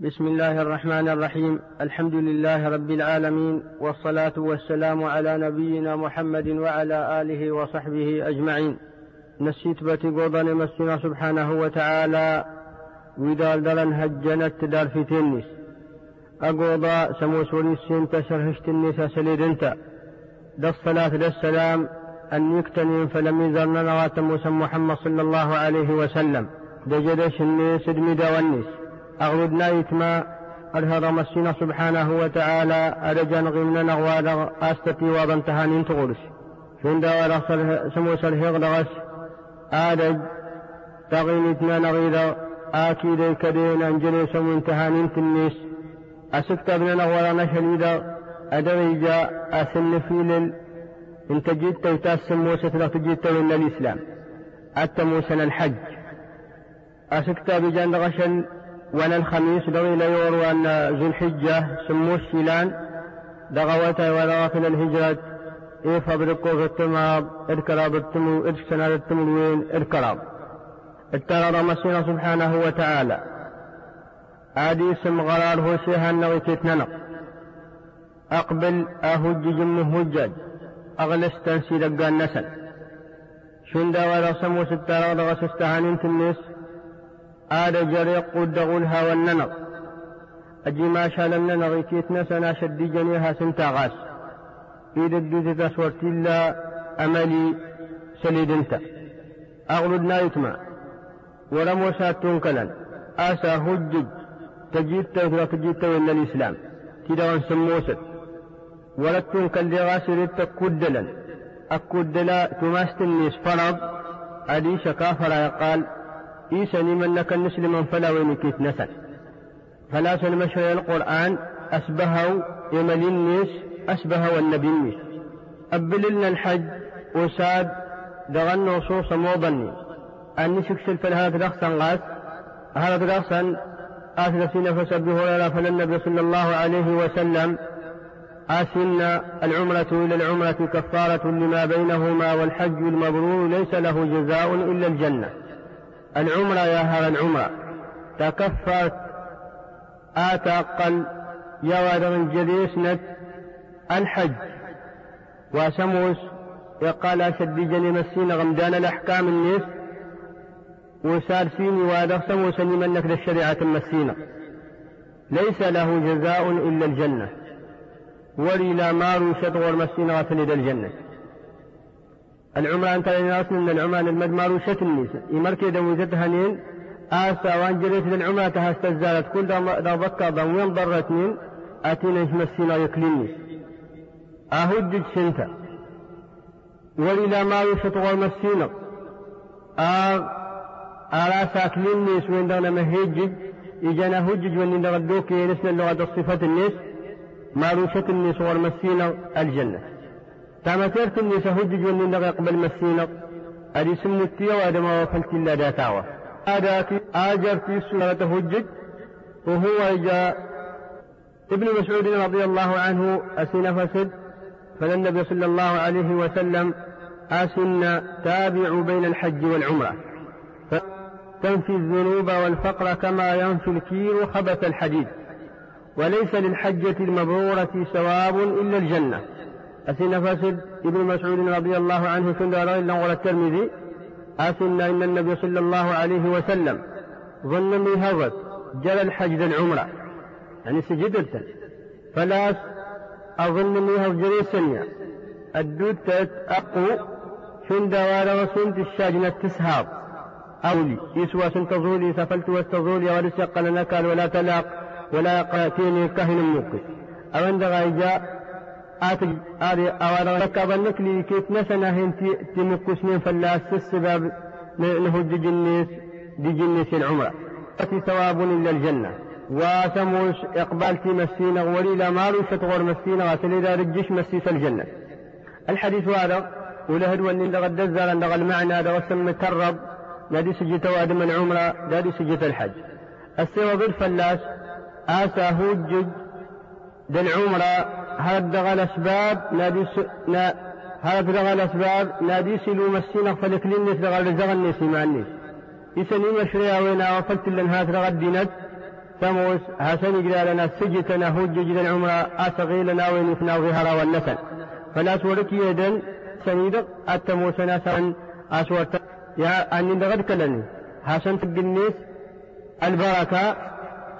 بسم الله الرحمن الرحيم. الحمد لله رب العالمين والصلاة والسلام على نبينا محمد وعلى آله وصحبه أجمعين. نسيت بتي قوضان مسنا سبحانه وتعالى ودال دلن هجنت دار في تنس. أقوضا سموس وليسين تسرهشت النساء سليد انت دا الصلاة دا السلام أن يكتنين فلم يزرنا نوات محمد صلى الله عليه وسلم. دا جدش الناس دمدا والنس أغلبنا يتما أرهر مسنا سبحانه وتعالى أرجان غمنا نغوال أستتي وضن تهانين تغرس شون دا سموس الهغلغس آدج. تغين اتنا نغيدا آكيد كدين أنجلي سمون تهانين تنيس. أسكت أبن نغوال نشليدا أدريجا أسن فيلل انت جيت تاسم موسى تلقى جيت من الإسلام. أتموسن الحج أسكت بجان غشن وأنا الخميس دغي يور وان ذو الحجة سموش شيلان دغوتا ودغفل الهجرة إيه فبرقو في التماب إركراب التمو إركسنا التموين إركراب. اترى رمسينا سبحانه وتعالى. آدي سم غرار هو شيها النغي تتننق. أقبل أهج جمه هجاج أغلس تنسي دقا النسل شندا ولا سمو ستارا دغس استهانين تنس آل جريق قدغولها والننق أجي ما شال الننق كيتنا سنا شدي جنيها سنتا غاس إيد الدوزة تسورت إلا أملي سليد انت أغلد نايتما ولم وسات تنكلا آسى هجج تجيت تجيت إلا الإسلام تدوان سموست ولد تنكل لغاسر تكدلا أكدلا تماستنيس فرض أدي شكافر يقال إيساني من لك المسلم فلا وينكيت نسل فلا سلمشري القرآن أسبهوا يمل النيس أسبه والنبي النيس أبللنا الحج وساد دغن وصوص موضني. أني سكسل فلهذا دغسا غاس. هذا دغسا آثلثين فسبه ولا فللنبي صلى الله عليه وسلم. آسن العمرة إلى العمرة كفارة لما بينهما والحج المبرور ليس له جزاء إلا الجنة. العمرة يا هذا العمرة تكفرت. آت أقل. يا وادر جديسنة الحج. وسموس. يقال أشد جني مسين غمدان الأحكام الناس وسار سيني وادر سموس منك للشريعة المسينة. ليس له جزاء إلا الجنة. ولي لا مارو شطور مسينة وتلد الجنة. العمران ترى ناس من العمان المدمار شت النساء يمركي دو هنين آسا وان جريت للعمرة استزالت. كل دا بكا دا وين ضرتنين آتينا يمسينا يكلمني أهدد سنتا ولي لا ما يشطغ مسينا. آه أرى ساكلين وين دانا مهيجج إجانا هجج وين دغدوك ينسل اللغة الصفات الناس ما روشت الناس والمسينا الجنة. تامتيرت اللي سهجج واللي نغي قبل مسينق أدي سمتي وادما وفلت إلا داتاوة آداتي آجر في سورة هجج وهو جاء ابن مسعود رضي الله عنه أسن فسد. فالنبي صلى الله عليه وسلم أسن تابع بين الحج والعمرة. تنفي الذنوب والفقر كما ينفي الكير خبث الحديد. وليس للحجة المبرورة ثواب إلا الجنة. أسن فاسد ابن مسعود رضي الله عنه كن إلا غير الترمذي. أسن إن النبي صلى الله عليه وسلم ظن من هوت جل الحج العمرة. يعني سجدت فلا أظن من هوت جري سنيا الدود أقو شن دوار وسنت الشاجنة تسهاب أولي. يسوى سنتظولي سفلت واستظولي ولسق نكال ولا تلاق ولا يقاتيني كهن موقف أو غايجا آتي آدي أوانا ركب النكلي كيف نسنا هنتي تمكسنين فلاس السبب نهج جنيس دي جنيس العمرة. أتي ثواب إلا الجنة. وسموش إقبالتي مسينا وليلا مارو شتغور مسينا وسليدا رجش مسيس الجنة. الحديث هذا ولهد وان لغد دزر ان المعنى هذا وسم ترب نادي سجت وادم العمرة نادي سجت الحج. السوى بالفلاس آسى هوجج للعمرة هذا دغى الأسباب نادي س... نا... هذا دغى الأسباب نادي سلو مسينا فلك للنس دغى الزغى النس مع النس إسني مشريا وين وفلت لن هذا دغى الدينت تموس هسن لنا سجتنا هجج العمرة أسغيلنا وينفنا ظهر والنسل. فلا سورك يدن سنيدق التموسنا سن أسورت يا أني دغد كلني هسن تقنيس البركة.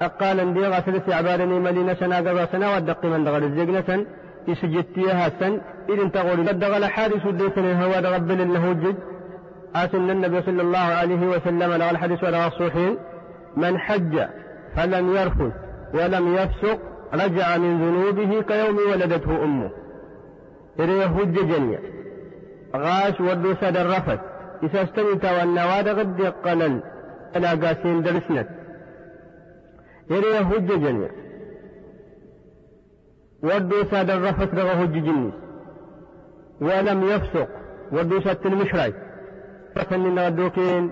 قال اندي غسل عبارني ملينا سنا قبا سنا ودق من دغد الزقنة يسجدتيها سن. إذن تقول لدغل حارس الديسن هو دغبل النهوجج آتنا النبي صلى الله عليه وسلم لغى الحديث ولا الصحيحين من حج فلم يرفث ولم يفسق رجع من ذنوبه كيوم ولدته أمه. إذا هج جنيا غاش ودو سد الرفث. إذا استمت والنواد غد قلل ألا قاسين درسنت. إذا هج جنيا ودو سد الرفث رغى هج جنيس ولم يفسق ودو سد المشرك فسن ودوكين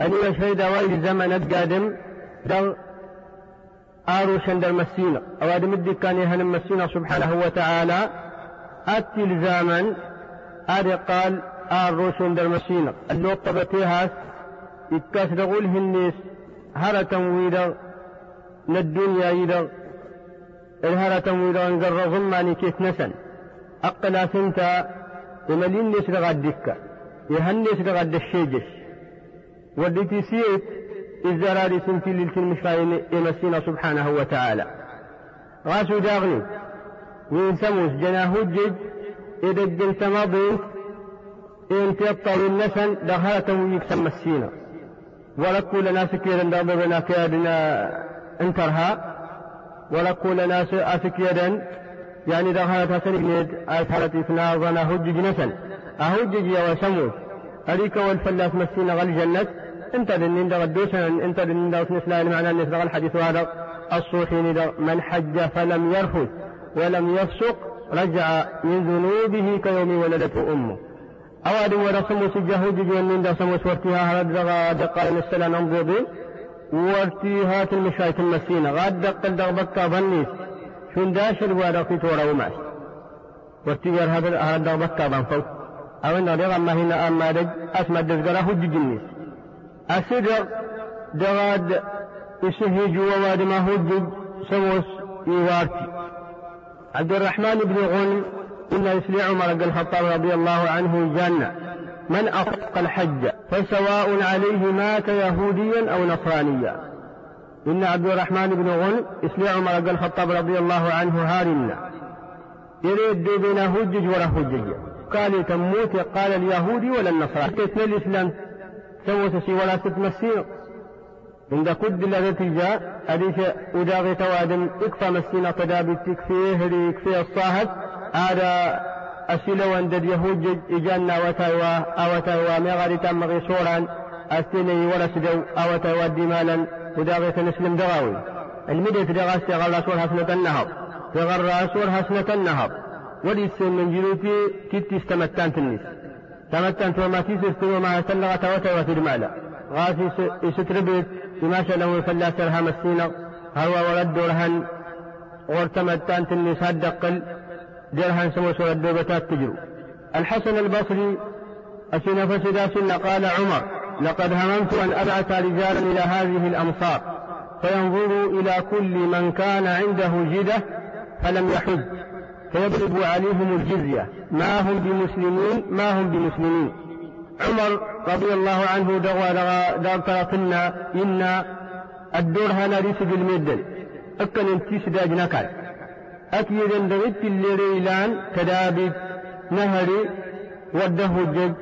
أني شهد وإذ زمن القادم دل آرو شندر مسينا أواد مدي كان يهن مسينا سبحانه وتعالى التلزاما آدي قال آرو شندر مسينا اللو طبتيها إتكاس دغول هنيس هرا تمويدا للدنيا إذا الهرا تمويدا انقر ظماني كيف نسن. أقلا سنتا يملين نيس لغاد دكا يهنيس لغاد الشيجش وديتي سيت إزرار سنتي للتلمشاين يمسينا سبحانه وتعالى. غاسو داغني. وين سموس؟ جناه الجد إذا الجنس مضيت إن تيطل النسن دخلت ويكسم مسينا ولكو لنا سكيرا دابنا كادنا انترها ولكو لنا سكيرا يعني دخلت سنجد آيات إثناء ظنا هجج نسن أهجج يا وسموس أريك والفلاس مسينا غل جنة. أنت دنين دا غدوسا أنت دنين دا وسنسلا المعنى أن يسبغ الحديث هذا. الصوحين من حج فلم يرفث ولم يفسق رجع من ذنوبه كيوم ولدته أمه. أواد ولا سمو سجاه جيجون دا سمو سورتها هرد دغا دقا السلا ورتيها المشايت المسينة غاد دقل دغ بكا بنيس شون داشر وادا في تورا وماس ورتيها هذا هذا دغ بكا بنفو أو إن رغم ما هنا أما دج أسمى دزقرا هج جنيس. أسدر دغاد إسهج وواد ما هج سموس إيوارتي عبد الرحمن بن غنم إن إسلي عمر بن الخطاب رضي الله عنه جنة. من أطلق الحج فسواء عليه مات يهوديا أو نصرانيا. إن عبد الرحمن بن غنم إسلي عمر بن الخطاب رضي الله عنه هارنا يريد بين هجج ولا هجج. قال تموت قال اليهودي ولا النصراني. كيف الإسلام. سوى سي ولا تتمسين عند كد الذي جاء أديك أداغي توادم اكفى مسينا تدابي تكفيه هري يكفي الصاهد هذا أسئلة عند اليهود إجانا وتايوا أو تايوا مغاري تم غيصورا أستيني ولا سدو أو تايوا دمالا أداغي تنسلم دغاوي المدة دغاستي غلا سور حسنة النهر تغرى سور حسنة النهر وليس من جلوتي كتي استمتان تنس تمتن وما تيسس وما سلغ توتا وترمالا غاسي ستربت بما له فلا سرها مسينا هو ورد رهن ورتمتان تنس هدقل. درهن سموس ورد بتات تجرو الحسن البصري أسن فسدا سن قال عمر لقد هممت أن أبعث رجالا إلى هذه الأمصار فينظروا إلى كل من كان عنده جدة فلم يحج فيضرب عليهم الجزية ما هم بمسلمين؟ ما هم بمسلمين؟ عمر رضي الله عنه دغوا دغا دغا إن الدور هنا ريس بالمدن أكن انتيس داج نكال. أكيد دغت اللي ريلان كدابد نهري وده الجد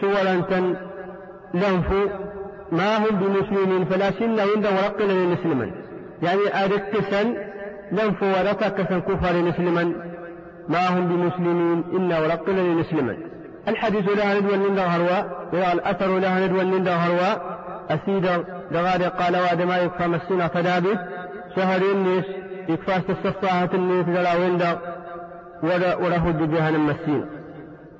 سولا تن لنفو ما هم بمسلمين فلا سن عند ورقنا لمسلما يعني أركسا لنفو ورقك كفر مسلما ما هم بمسلمين إنا ورقنا لمسلما الحديث لا ندوى من هروا الأثر لا ندوى من هروا أسيد دغاد قال واد ما يكفى مسنا فدابت شهر النيس يكفى استفصاحة النيس دلا وندا وله جهنم مسين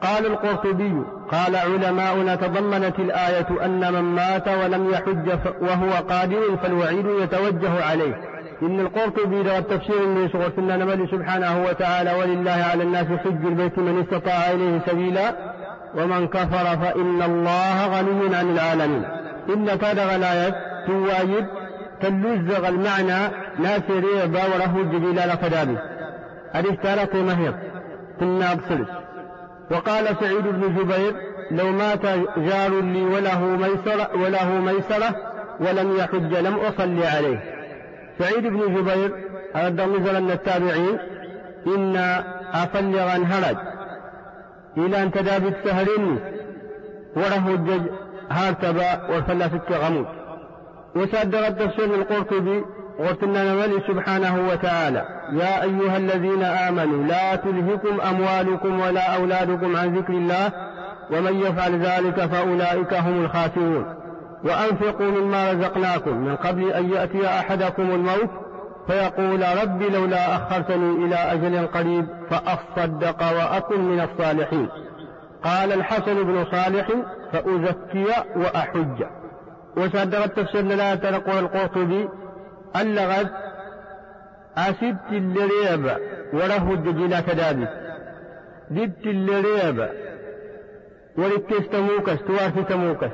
قال القرطبي قال علماؤنا تضمنت الآية أن من مات ولم يحج وهو قادر فالوعيد يتوجه عليه. إن القرطبي ده التفسير اللي صغر سنة نملي سبحانه وتعالى ولله على الناس حج البيت من استطاع إليه سبيلا ومن كفر فإن الله غني عن العالمين. إن كاد غلاية تواجد تلوزغ المعنى ناسري باوره الجبيل على فدابي هذه تارة مهير. كنا بصلس وقال سعيد بن جبير لو مات جار لي وله ميسرة وله ميسرة ولم يحج لم أصلي عليه. سعيد بن جبير هذا نزل من التابعين إن أفلغ هرج. إلى أن تدابت سهرني وله الجج هارتبا والفلاسك غموت وصدر التفسير القرطبي قلتنا نولي سبحانه وتعالى. يا أيها الذين آمنوا لا تلهكم أموالكم ولا أولادكم عن ذكر الله ومن يفعل ذلك فأولئك هم الخاسرون. وأنفقوا مما رزقناكم. من قبل أن يأتي أحدكم الموت فيقول رب لولا أخرتني إلى أجل قريب فأصدق وأكن من الصالحين. قال الحسن بن صالح فأزكي وأحج. وصدق التفسير لا تلقوا القرطبي اللغت أسبت اللريب وله الدجيلة كذلك دبت اللريب ولكس تموكس توافي تموكس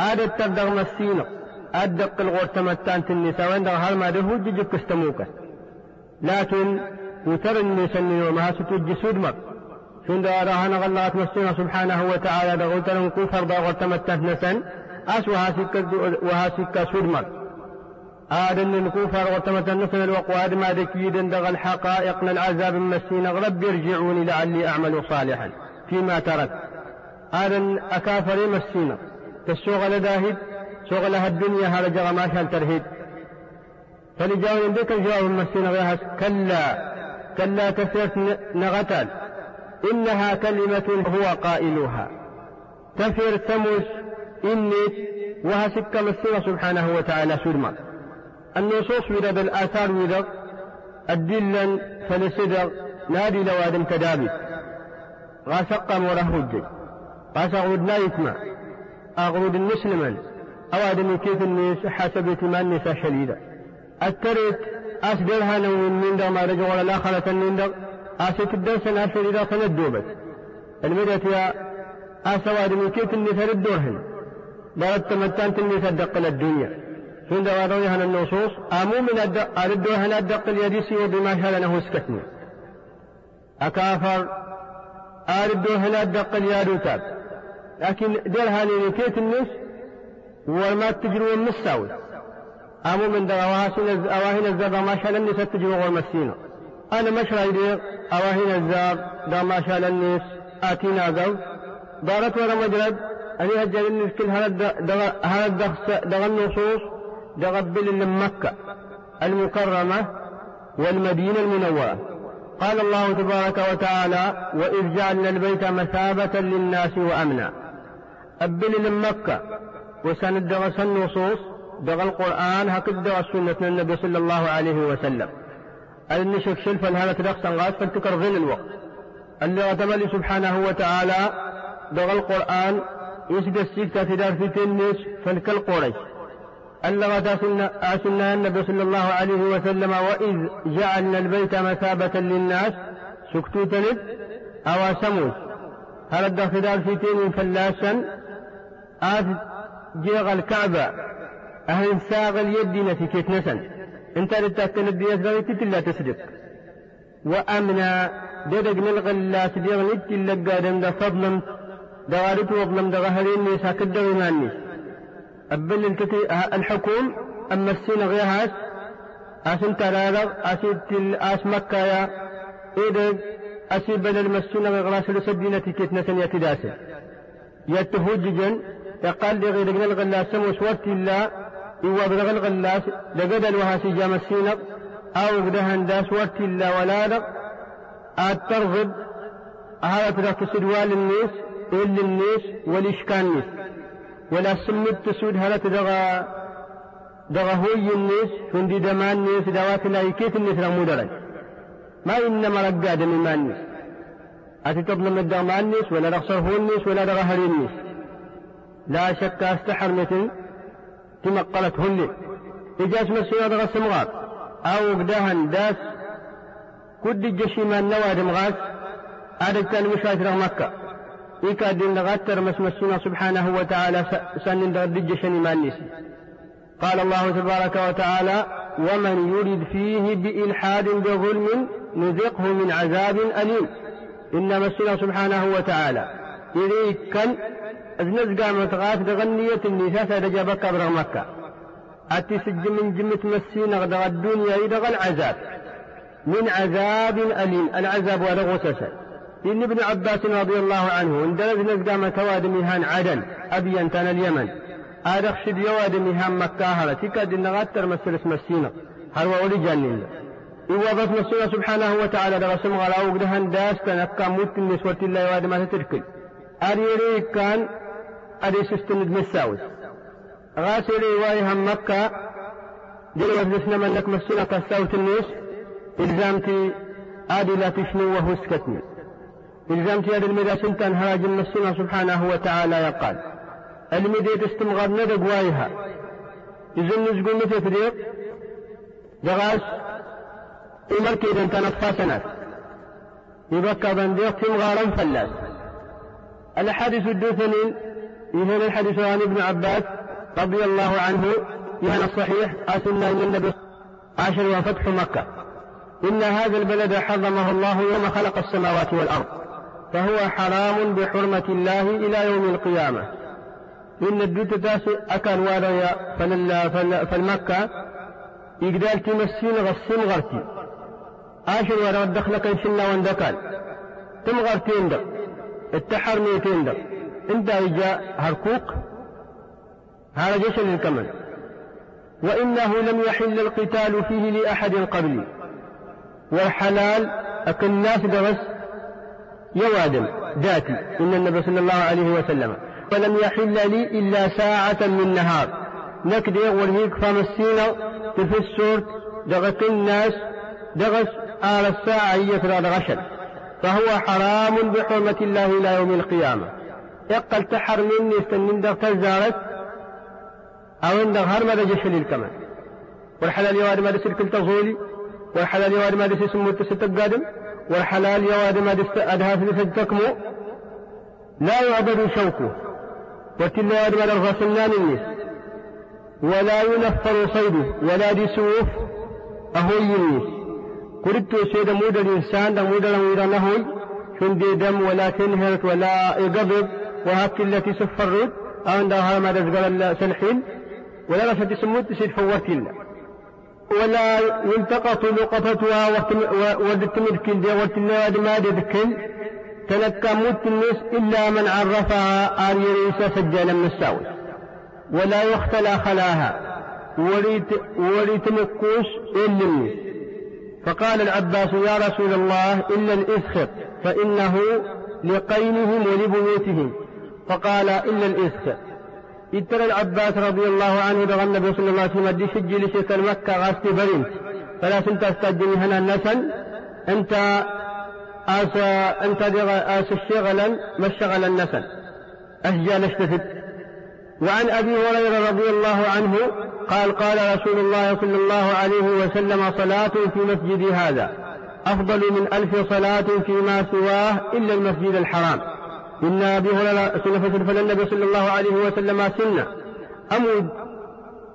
آدت تبدغ مسينة أدق الغور متان النساء وين هل ما ده جيك تموكس لكن وتر النساء وما ستوجي سودمك شون دا راهنا غلات مسينا سبحانه وتعالى غلتن كفر دا غور تمتان نسان أس وها سكة وها سكة سودمك آدن الكفر وتمتن نسن الوقواد ما دكيدا دغ الحقائق العذاب مسين. رب ارجعوني لعلي أعمل صالحا فيما ترك. آدن أكافر مسينا تشغل داهد شغلها الدنيا هذا جرى ما كان ترهيد. فلجاون بك الجواب مسينا غيهس كلا كلا تسيرت نغتال. إنها كلمة هو قائلها. تفر تموس إني وهسك مسينا سبحانه وتعالى سلما النصوص ودد الآثار ودد الدلا فلسدر نادي لوادم تدابي غاسق مرهوج غاسق لا يسمع. أغرود المسلما أوادم كيف الناس حسب اهتمام النساء شديدة الترك أسدرها نو من در ما رجع ولا خلة من در أسك الدرس إذا تندوبت المدة يا أسوادم كيف النساء الدورهن بردت متان النساء دقل الدنيا عند ورويها النصوص أمو من أردوها الدق اليديسي وبما شاء سكتني. أكافر أردوها الدق اليادوتاب لكن دير هذه كيت النس وما تجروا المساوي أمو من در أواهن الزاب ما شاء النس تجروا والمسينة أنا مش رايدير أواهن الزاب در ما شاء النس آتينا زوج دارت ورا مجرد أني هجر النس كل هذا دغ النصوص. دغبل مكة المكرمة والمدينة المنورة. قال الله تبارك وتعالى وإذ جعلنا البيت مثابة للناس وأمنا. أبل مكة. وسند دغس النصوص دغ القرآن هكذا دغ سنة النبي صلى الله عليه وسلم. النشك شلفا هذا تدخس غاز فلتكر غل الوقت. اللي غتملي سبحانه وتعالى دغ القرآن يسد السكتة تدار في تنس فلك قريش ألغت أسنا النبي صلى الله عليه وسلم وإذ جعلنا البيت مثابة للناس سكتو تلد أو سموس هل الدخدال في تين فلاسا آت جيغ الكعبة. أهل ساغ اليد نتيكيت نسن. انت لتأكل الديات غيتي تلا تصدق وأمنا ددق نلغلا تديغ نتي لقا دم فضلا دوارت وظلم دغهرين نيسا كدغ مانيس أبل التي الحكوم أما السين غيهاس أسن ترارغ أسيد أس مكة يا إذا أسيب بل المسين غراس لسدينة كتنة يتداسل يتهججا يقال لغير غير الغلاس وسورت الله إوا بلغ الغلاس لقد الوهاسي جام السين أو قدهن دا سورت الله ولا لغ الترغب هذا ترك سدوال الناس إلا الناس والإشكال الناس ولا سمت تسود هلا تدغى دغى هوي الناس فندي دمان الناس دوات لا يكيت الناس رمودرج ما إنما رقاد من ما الناس أتي تظلم الدغمان الناس ولا رخصر هو الناس ولا دغى هري الناس لا شك أستحر مثل تمقلت هن إجاز مسيرة دغى سمغات. أو قدهن داس كد الجشيمان نواد مغاس هذا كان مشاهد مكة إيكا دين لغتر مسمسنا سبحانه وتعالى سنن ما النسي قال الله تبارك وتعالى ومن يرد فيه بإلحاد بظلم نذقه من عذاب أليم. إن مسنا سبحانه وتعالى إذا كان أزنز قامت غاث دغنية النساء سيدجابك برغ مكة. أتي سج من جمة مسينا غدغ الدنيا إذا العذاب. من عذاب أليم. العذاب ورغسسا إن ابن عباس رضي الله عنه اندلز نزقام تواد مهان عدن أبي تان اليمن. آدخشد يواد مهان مكة هلا تكاد النغاتر مسلس مسينا هل وولي جانين إوضت مسينا سبحانه وتعالى دغسم غلا وقدهن داس تنكا موت النسوة الله يواد ما تتركل أريري كان أري سستند مساوس غاسري وايهم مكة. دي وزنسنا من لك مسينا كساوت الناس إلزامتي آدي لا تشنو وهو سكتني إلزامتي آدي المدى سنتان هراج المسينا سبحانه وتعالى يقال. المدى تستمغر ندق وايها إذن نزقوا متى فريق جغاس. إمركي إذا كانت فاسنات يبقى بنديق تمغارا فلاس الحادث الدوثنين يهون الحديث عن ابن عباس رضي الله عنه. يعني الصحيح أسنا من النبي عشر وفتح مكة. إن هذا البلد حرمه الله يوم خلق السماوات والأرض. فهو حرام بحرمة الله إلى يوم القيامة. إن الدوت تاسي أكل واريا فالمكة يقدر تمسين غسين غرتي. عاشر ورا دخلك إن شنا وندكال تم غرتين دق التحر ميتين دق إنت جاء هركوك؟ هذا جيش للكمل. وإنه لم يحل القتال فيه لأحد قبلي. والحلال أكل الناس درس يوادم ذاتي إن النبي صلى الله عليه وسلم. ولم يحل لي إلا ساعة من نهار. نكدي والهيك فمسينا في السورت دغت الناس دغس آل الساعة يفراد غشل فهو حرام بحرمة الله إلى يوم القيامة. يقل تحر مني استنين دغ تزارت أو إن هر ماذا جشل الكمال والحلال يواد ما دسر كل تغولي والحلال يواد ما دسر سمو تستقادم والحلال يواد ما دسر أدها في تكمو لا يعبد شوكه وكل يواد ما الغسلان الناس ولا ينفر صيده ولا دي سوف أهوي الناس قلت سيد مود الإنسان دا مود المود نهوي شندي دم ولا تنهرت ولا يقبض وهك التي سفرت أو عندها ما دزقل سلحين ولا رشد سموت تسيد فوتين ولا يلتقط لقطتها ودتمد كل دي وتنا ما دكل تلقى موت الناس إلا من عرفها آل يريسا سجالا من الساوي. ولا يختلى خلاها. وليت وليت مكوش إلا فقال العباس يا رسول الله إلا الإسخط فإنه لقينهم ولبيوتهم. فقال إلا الإسخط. يترى العباس رضي الله عنه دغ النبي صلى الله عليه وسلم دي سجل شيء مكة غاستي برين فلا سنت استجني هنا النسل أنت آس أنت آس الشغلا ما الشغل النسل أشجى نشتفت. وعن أبي هريرة رضي الله عنه قال قال رسول الله صلى الله عليه وسلم صلاة في مسجد هذا. أفضل من ألف صلاة فيما سواه إلا المسجد الحرام. إن أبي هريرة سنة فالنبي صلى الله عليه وسلم سنة. أمود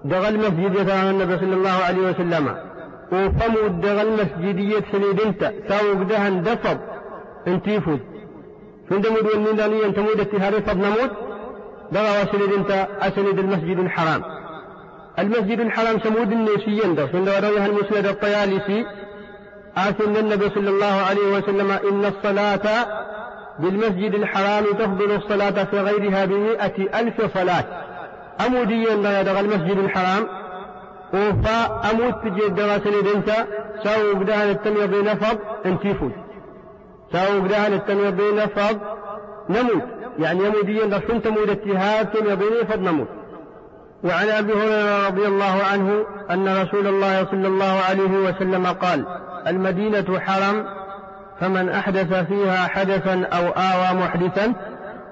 دغ المسجد يتعامل النبي صلى الله عليه وسلم. وفمود دغ المسجد يتسليد انت ساوق دهن دفض. انتيفود فين دمود والنيدانية أنت مود اتهاري فض نمود دغ وسليد انت أسليد المسجد الحرام. المسجد الحرام سمود النيسيين ده فين رويها المسند الطيالسي. آثم النبي صلى الله عليه وسلم إن الصلاة بالمسجد الحرام تفضل الصلاة في غيرها بمئة ألف صلاة. أموديا يدغى المسجد الحرام؟ وفا أمود تجي الدراسة لدنتا ساو بدها التميض نفض انتيفود ساو بدها التميض نفض نموت. يعني يموديا رسول تمود اتهاد تميض نفض نموت. وعن أبي هريرة رضي الله عنه أن رسول الله صلى الله عليه وسلم قال المدينة حرم فمن أحدث فيها حدثا أو آوى محدثا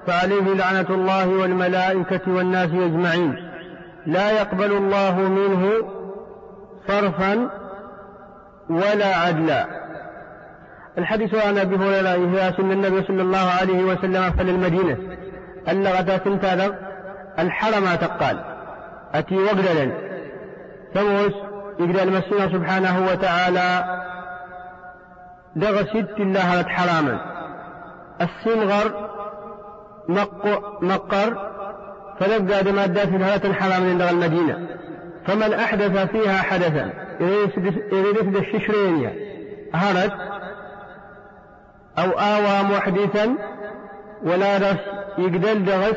فعليه لعنة الله والملائكة والناس أجمعين. لا يقبل الله منه صرفا ولا عدلا. الحديث عن أبي هريرة هي سن النبي صلى الله عليه وسلم فللمدينه ألا غدا سنتادر الحرم تقال. أتي وقدلا. ثموس يقدر المسيح سبحانه وتعالى دغ ست الله حراما. السمغر مقر فنبقى بمادات هذا حرام من المدينة. فمن أحدث فيها حدثا يريد الششرين هرت أو آوى محدثا ولا رش يقدل دغس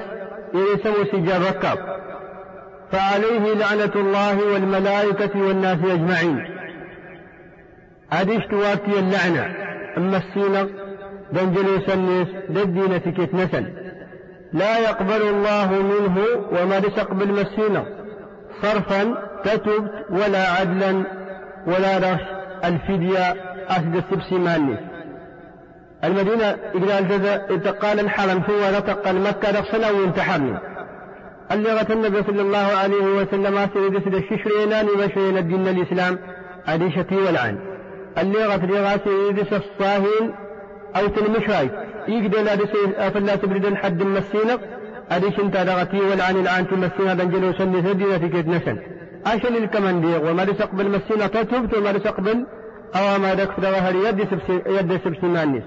يسمو سجار ركاب. فعليه لعنة الله والملائكة والناس أجمعين. أديش تواتي اللعنة. أما السينق دنجلو سنس ددينة كيت لا يقبل الله منه وما يقبل مسينة صرفا تتب ولا عدلا ولا رش الفدية أسد السبسي ماني المدينة إقرأ الجزاء انتقال الحرم هو نتقل مكة رخصنا وينتحرني اللي غت النبي صلى الله عليه وسلم أسد سد الششرينان وشرين الدين الإسلام أديشتي والعن. اللي غت رغاسي الصاهين أو تلمشاي يقدر لا أفلا تبرد حد مسينة أديش أنت دغتي والعن الآن تمسينا دنجلو سني ثدينا تكيد نسن أشل الكمن ديغ وما رسقبل مسينة تتبت وما رسقبل أو ما دك فدغهر يد سبسي يد سبسي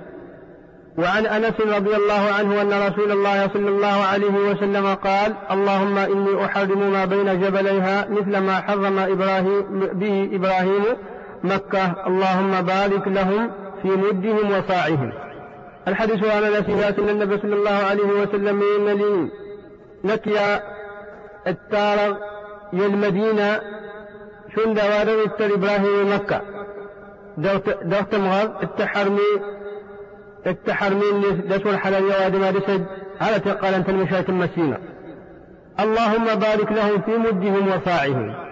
وعن أنس رضي الله عنه أن رسول الله صلى الله عليه وسلم قال اللهم إني أحرم ما بين جبليها مثل ما حرم إبراهيم به إبراهيم مكة اللهم بارك لهم في مدهم وصاعهم الحديث عن أنس ان النبي صلى الله عليه وسلم من لي نكيا التار المدينة شن دوار التر إبراهيم مكة. دوت مغر التحرمي التحرمي دسو الحلال يواد ما دسد. على تقال أنت المشاة المسينة. اللهم بارك لهم في مدهم وصاعهم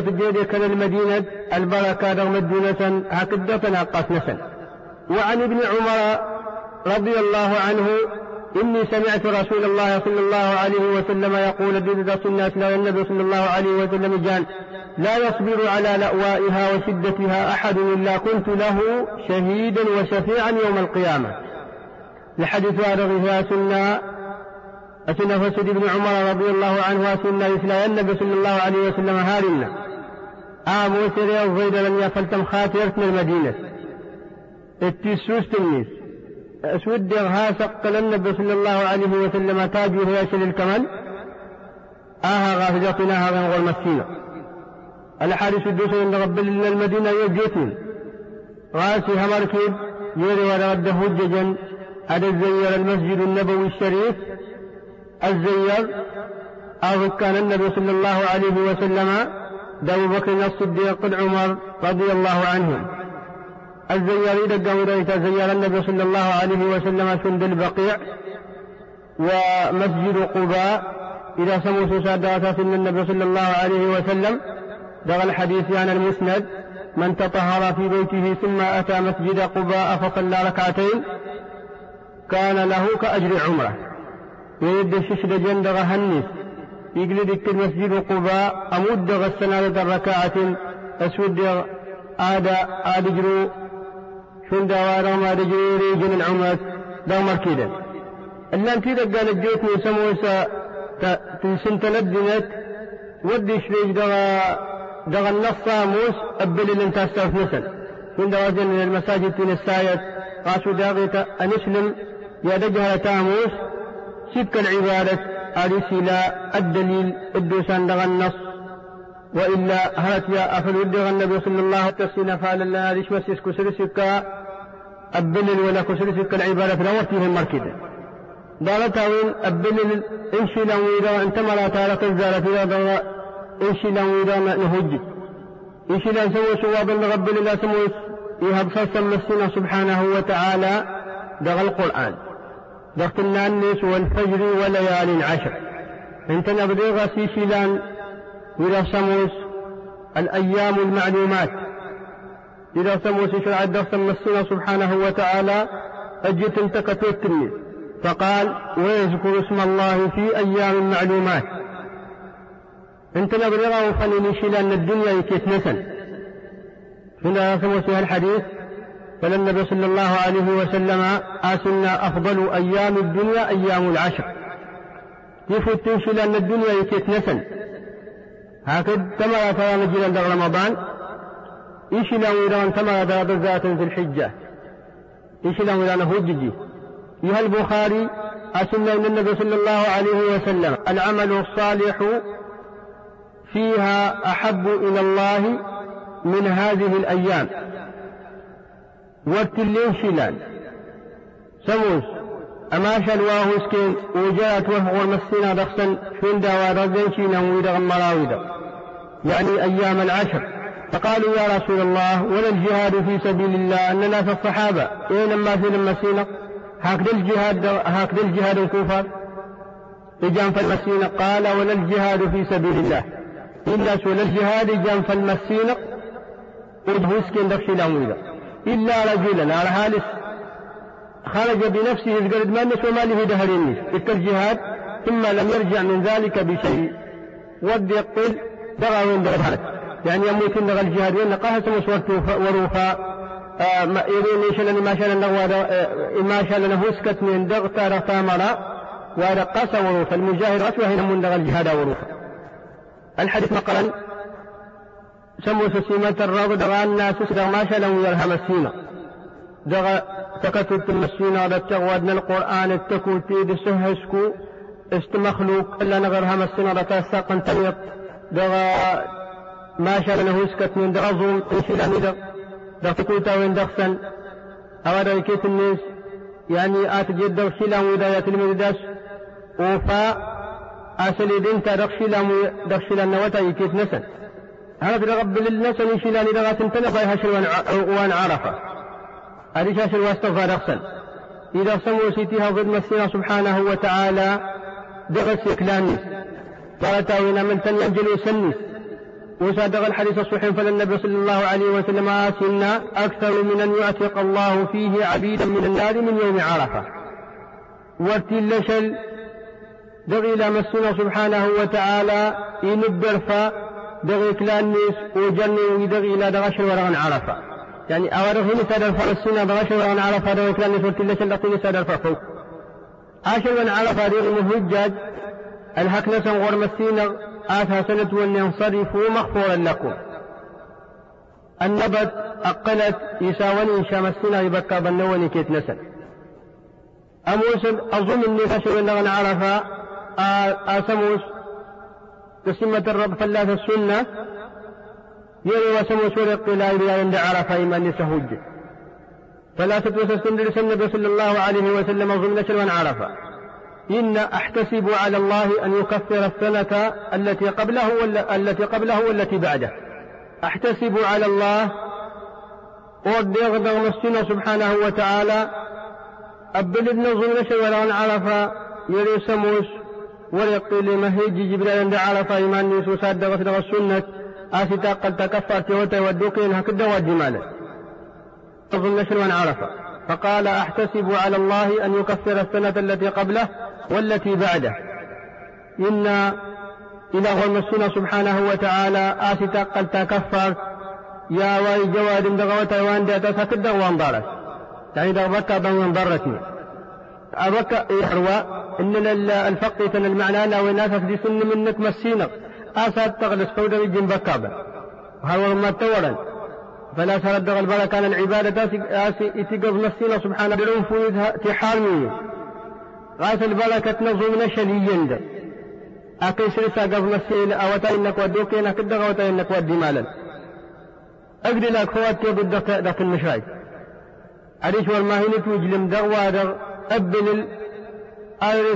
في الجيد كان المدينة البركة رغم الدينة أقاس نسل وعن ابن عمر رضي الله عنه إني سمعت رسول الله صلى الله عليه وسلم يقول ضد الناس لو النبي صلى الله عليه وسلم قال لا يصبر على لأوائها وشدتها أحد إلا كنت له شهيدا وشفيعا يوم القيامة لحديث هذا سنة أسنة فسد بن عمر رضي الله عنه أسنة إسلا النبي صلى الله عليه وسلم هارنا آمو سريع الضيد لم يفلتم خاطرتنا المدينة. التسوس تنيس أسود ها سقل النبي صلى الله عليه وسلم تاجه ياسل الكمال آها غافجتنا هذا غير مسكينة. الحارس الدوس عند رب المدينة يجيتين غاسي همركب يري ورد هججا. الزير المسجد النبوي الشريف. الزير أو كان النبي صلى الله عليه وسلم دو بكر الصديق عمر رضي الله عنهم الزياري دقوا إذا زيار النبي صلى الله عليه وسلم سند البقيع ومسجد قباء. إذا سموا سادات سن النبي صلى الله عليه وسلم دغ الحديث عن المسند من تطهر في بيته ثم أتى مسجد قباء فصلى ركعتين كان له كأجر عمرة. يريد الششد جندغ هنس يقلد المسجد قباء أمد غسنا ركعة أسود آد آد جرو شن دوارا ما دجوري جن العمرة دو مركيدا إلا أنت قال الجيت سموسا تنسن تلدنت ودي شريج دغا دغا النص موس أبل اللي انت استوف نسل. شن دواجن من المساجد تين السايت قاسوا داغيتا أنسلم يا دجها تاموس سبك العبادة أرسل الدليل الدوسان دغا النص وإلا هات يا أفل ودغ النبي صلى الله عليه وسلم فعل الله ليش مسيس كسر سكا أبلل ولا كسر سكا العبادة مركدة دارتا وين أبلل إنشي لهم إذا أنت مرا تارة الزارة إذا دارا إنشي لهم إذا نهج. إنشي لهم سوى سواب الرب الله سموه. يهب صلصا مسنا سبحانه وتعالى دغ القرآن. دغت الناس والفجر وليال عشر انت نبدي غسي شيلان إذا سموس الأيام المعلومات. إذا سموس شرع الدرس مسنا سبحانه وتعالى أجت التلميذ فقال ويذكر اسم الله في أيام معلومات. انت نبرغه فنني شلان الدنيا يكيت نسل هنا سموس الحديث قال النبي صلى الله عليه وسلم آسنا أفضل أيام الدنيا أيام العشر. يفوت شلان الدنيا يكيت نسل؟ هكذا تمر نجينا رمضان. إيش لو إذا تمر ترى بالذات في الحجة. إيش لو إذا هججي. يها البخاري أسنى إن النبي صلى الله عليه وسلم العمل الصالح فيها أحب إلى الله من هذه الأيام. والتلين شلال. سموس أما شلواه اسكين وجاءت وهو مسنا دخسا فين دوا رزين شينا ويدا مراويدا يعني أيام العشر. فقالوا يا رسول الله ولا الجهاد في سبيل الله أننا في الصحابة. أين ما في المسينة هكذا الجهاد هكذا الجهاد الكفار إجام فالمسينة قال ولا الجهاد في سبيل الله. إلا سوى الجهاد إجام فالمسينة ويسكن دخشي لهم إلا رجلا على هالس خرج بنفسه قال ما الناس وما له تلك الجهاد ثم لم يرجع من ذلك بشيء. ود يقتل دغى وين يعني يموت دغى الجهاد؟ وين سمس وروفا آه ما يرين إيش لني ما الله آه ما الله هسكت من دغ تارا ثامرا ورقص وروفا المجاهد رسوه هنا من دغى الجهاد وروفا الحديث مقرا سمو سسيمة الرب دغى ما شاء الله يرهم السينة دغى تكتب المسينة لتغودنا القرآن التكوتي دسهسكو استمخلوق إلا نغرها مسينة لتساق تنيط دغى ما شاء الله هسكت من دغى ظلم إنشي دغ دغ تكوتا وين دغسن. أولا يكيت الناس يعني آت جد دغ شيلا ويداية المددس وفا أسلي دينتا دغ شيلا دغ شيلا نوتا يكيت نسن. هذا رب للنسن يشيلا لدغا تنتنق يهشر وان عرفة. هذه شاش واستغفر أغسل إذا سموا سيتيها ضد مسينا سبحانه وتعالى دغس يكلاني قال تاوينا من تن ينجل سني وصادق الحديث الصحيح فللنبي صلى الله عليه وسلم آسنا أكثر من أن يعتق الله فيه عبيدا من النار من يوم عرفة. وارتلشل دغي إلى مسنا سبحانه وتعالى إن الدرفة دغي كلانيس وجني ودغي إلى دغش ورغن عرفة. يعني أورغ هنا سادر فلسطين بغش ورغن عرفة دغي كلانيس وارتلشل لقيني سادر ففوق عاشر من عرفة دغي مهجج غور مسينا آتها سنة وأن ينصرفوا مغفورا لكم النبت أقلت يساوني شامسنا يبكى بنوني كيت نسل أموس أظن أني فشل أن عرفة أسموس قسمة الرب فلاث السنة. يروي وسموس ورق لا إله عند عرفة إيمان سهج فلا تتوسس النبي صلى الله عليه وسلم ضمن شلوان عرفة. إن أحتسب على الله أن يكفر السنة التي قبله التي قبله والتي بعده. أحتسب على الله ودغدغ مسجنا سبحانه وتعالى. أبل ابن ظلمش ولا عرف يري سموس وليقل مهيج جبريل عند عرف إيمان نيسو ساد غسل السنة آستا قد تكفرت وتودوكين هكذا والجمال ظلمش ولا عرف فقال أحتسب على الله أن يكفر السنة التي قبله والتي بعده. إن إذا هو المسكين سبحانه وتعالى آسي قل تكفر. يا واي جواد دغوة وان داتا سكد وان يعني دغ بكا بان ضرتني أبكى يحروى إن الفقه المعنى لا وناس في سن منك مسينا. آساد تغلس فودا يجين بكابا وهو ما تورا فلا سرد البركة كان العبادة آسي اتقظ مسينا سبحانه بلون فويدها تحارمي غاية البركة نظم نشلي يند أكي سرسا قبل السيل أوتا إنك ودوك إنك الدغ أوتا إنك ودي مالا. أقدي لك خوات ضد دق المشاي أريش والماهنة وجلم دغ أبن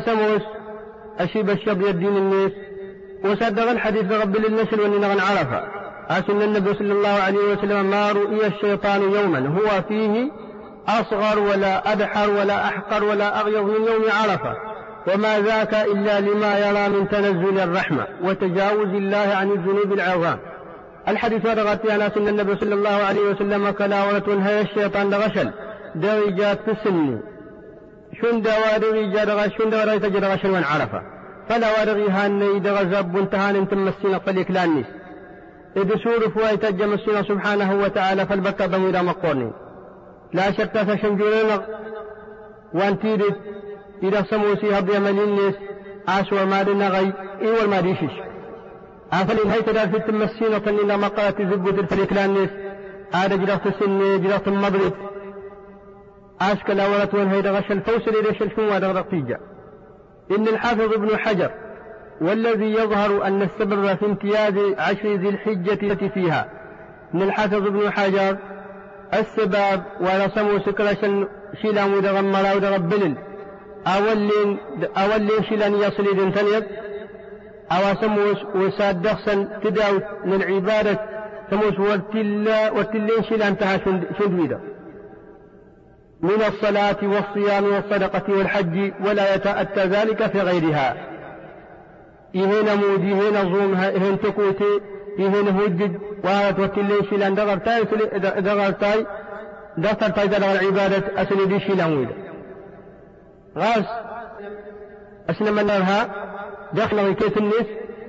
سموس أشيب الشب يدين الناس وصدق الحديث رب للنسل وننغن عرفة. أسن النبي صلى الله عليه وسلم ما رؤي الشيطان يوما. هو فيه أصغر ولا أدحر ولا أحقر ولا أغيظ من يوم عرفة. وما ذاك إلا لما يرى من تنزل الرحمة. وتجاوز الله عن الذنوب العظام. الحديث ورغت أنس أن النبي صلى الله عليه وسلم كلاورة هي الشيطان لغشل درجات في السن. شن دوارغي جرغ شن دوارغي تجرغ شلوان عرفة. فلا ورغي هاني دغ زب انتهان انت مسينا فليك لانيس. إذ سور فواي تجم سبحانه وتعالى فالبكى ضمير مقورني لا شك فشنجرين وانتيرت إذا سموسي هبيا ملينيس أسوى ما دنا غي إيوال ما ديشش عفل الهيت دار في التمسين وطن إلى مقالة زبود الفريق لانيس. عاد جرات السن جرات المضرب أشكل أولت وين هيدا غش الفوس اللي ريش الفوا دغدقتيجا إن الحافظ ابن حجر والذي يظهر أن السبب في امتياز عشر ذي الحجة التي فيها إن الحافظ ابن حجر السباب ولا سمو سكرة شيلا ودغمرا ودغبلل أولين أولين شيلان يصل إذن تنيب سمو وساد دخسا تداو للعبادة سموس ورتلا ورتلين شيلا انتهى شندويدا من الصلاة والصيام والصدقة والحج ولا يتأتى ذلك في غيرها. إهنا مودي إهنا زوم إهنا تكوتي إهنا هجد وهذا وتلين شيلان دغرتاي دغرتاي دغرتاي دغر عبادة أسني دي شيلان ويدا غاز أسنا من نرها دخل ويكيت الناس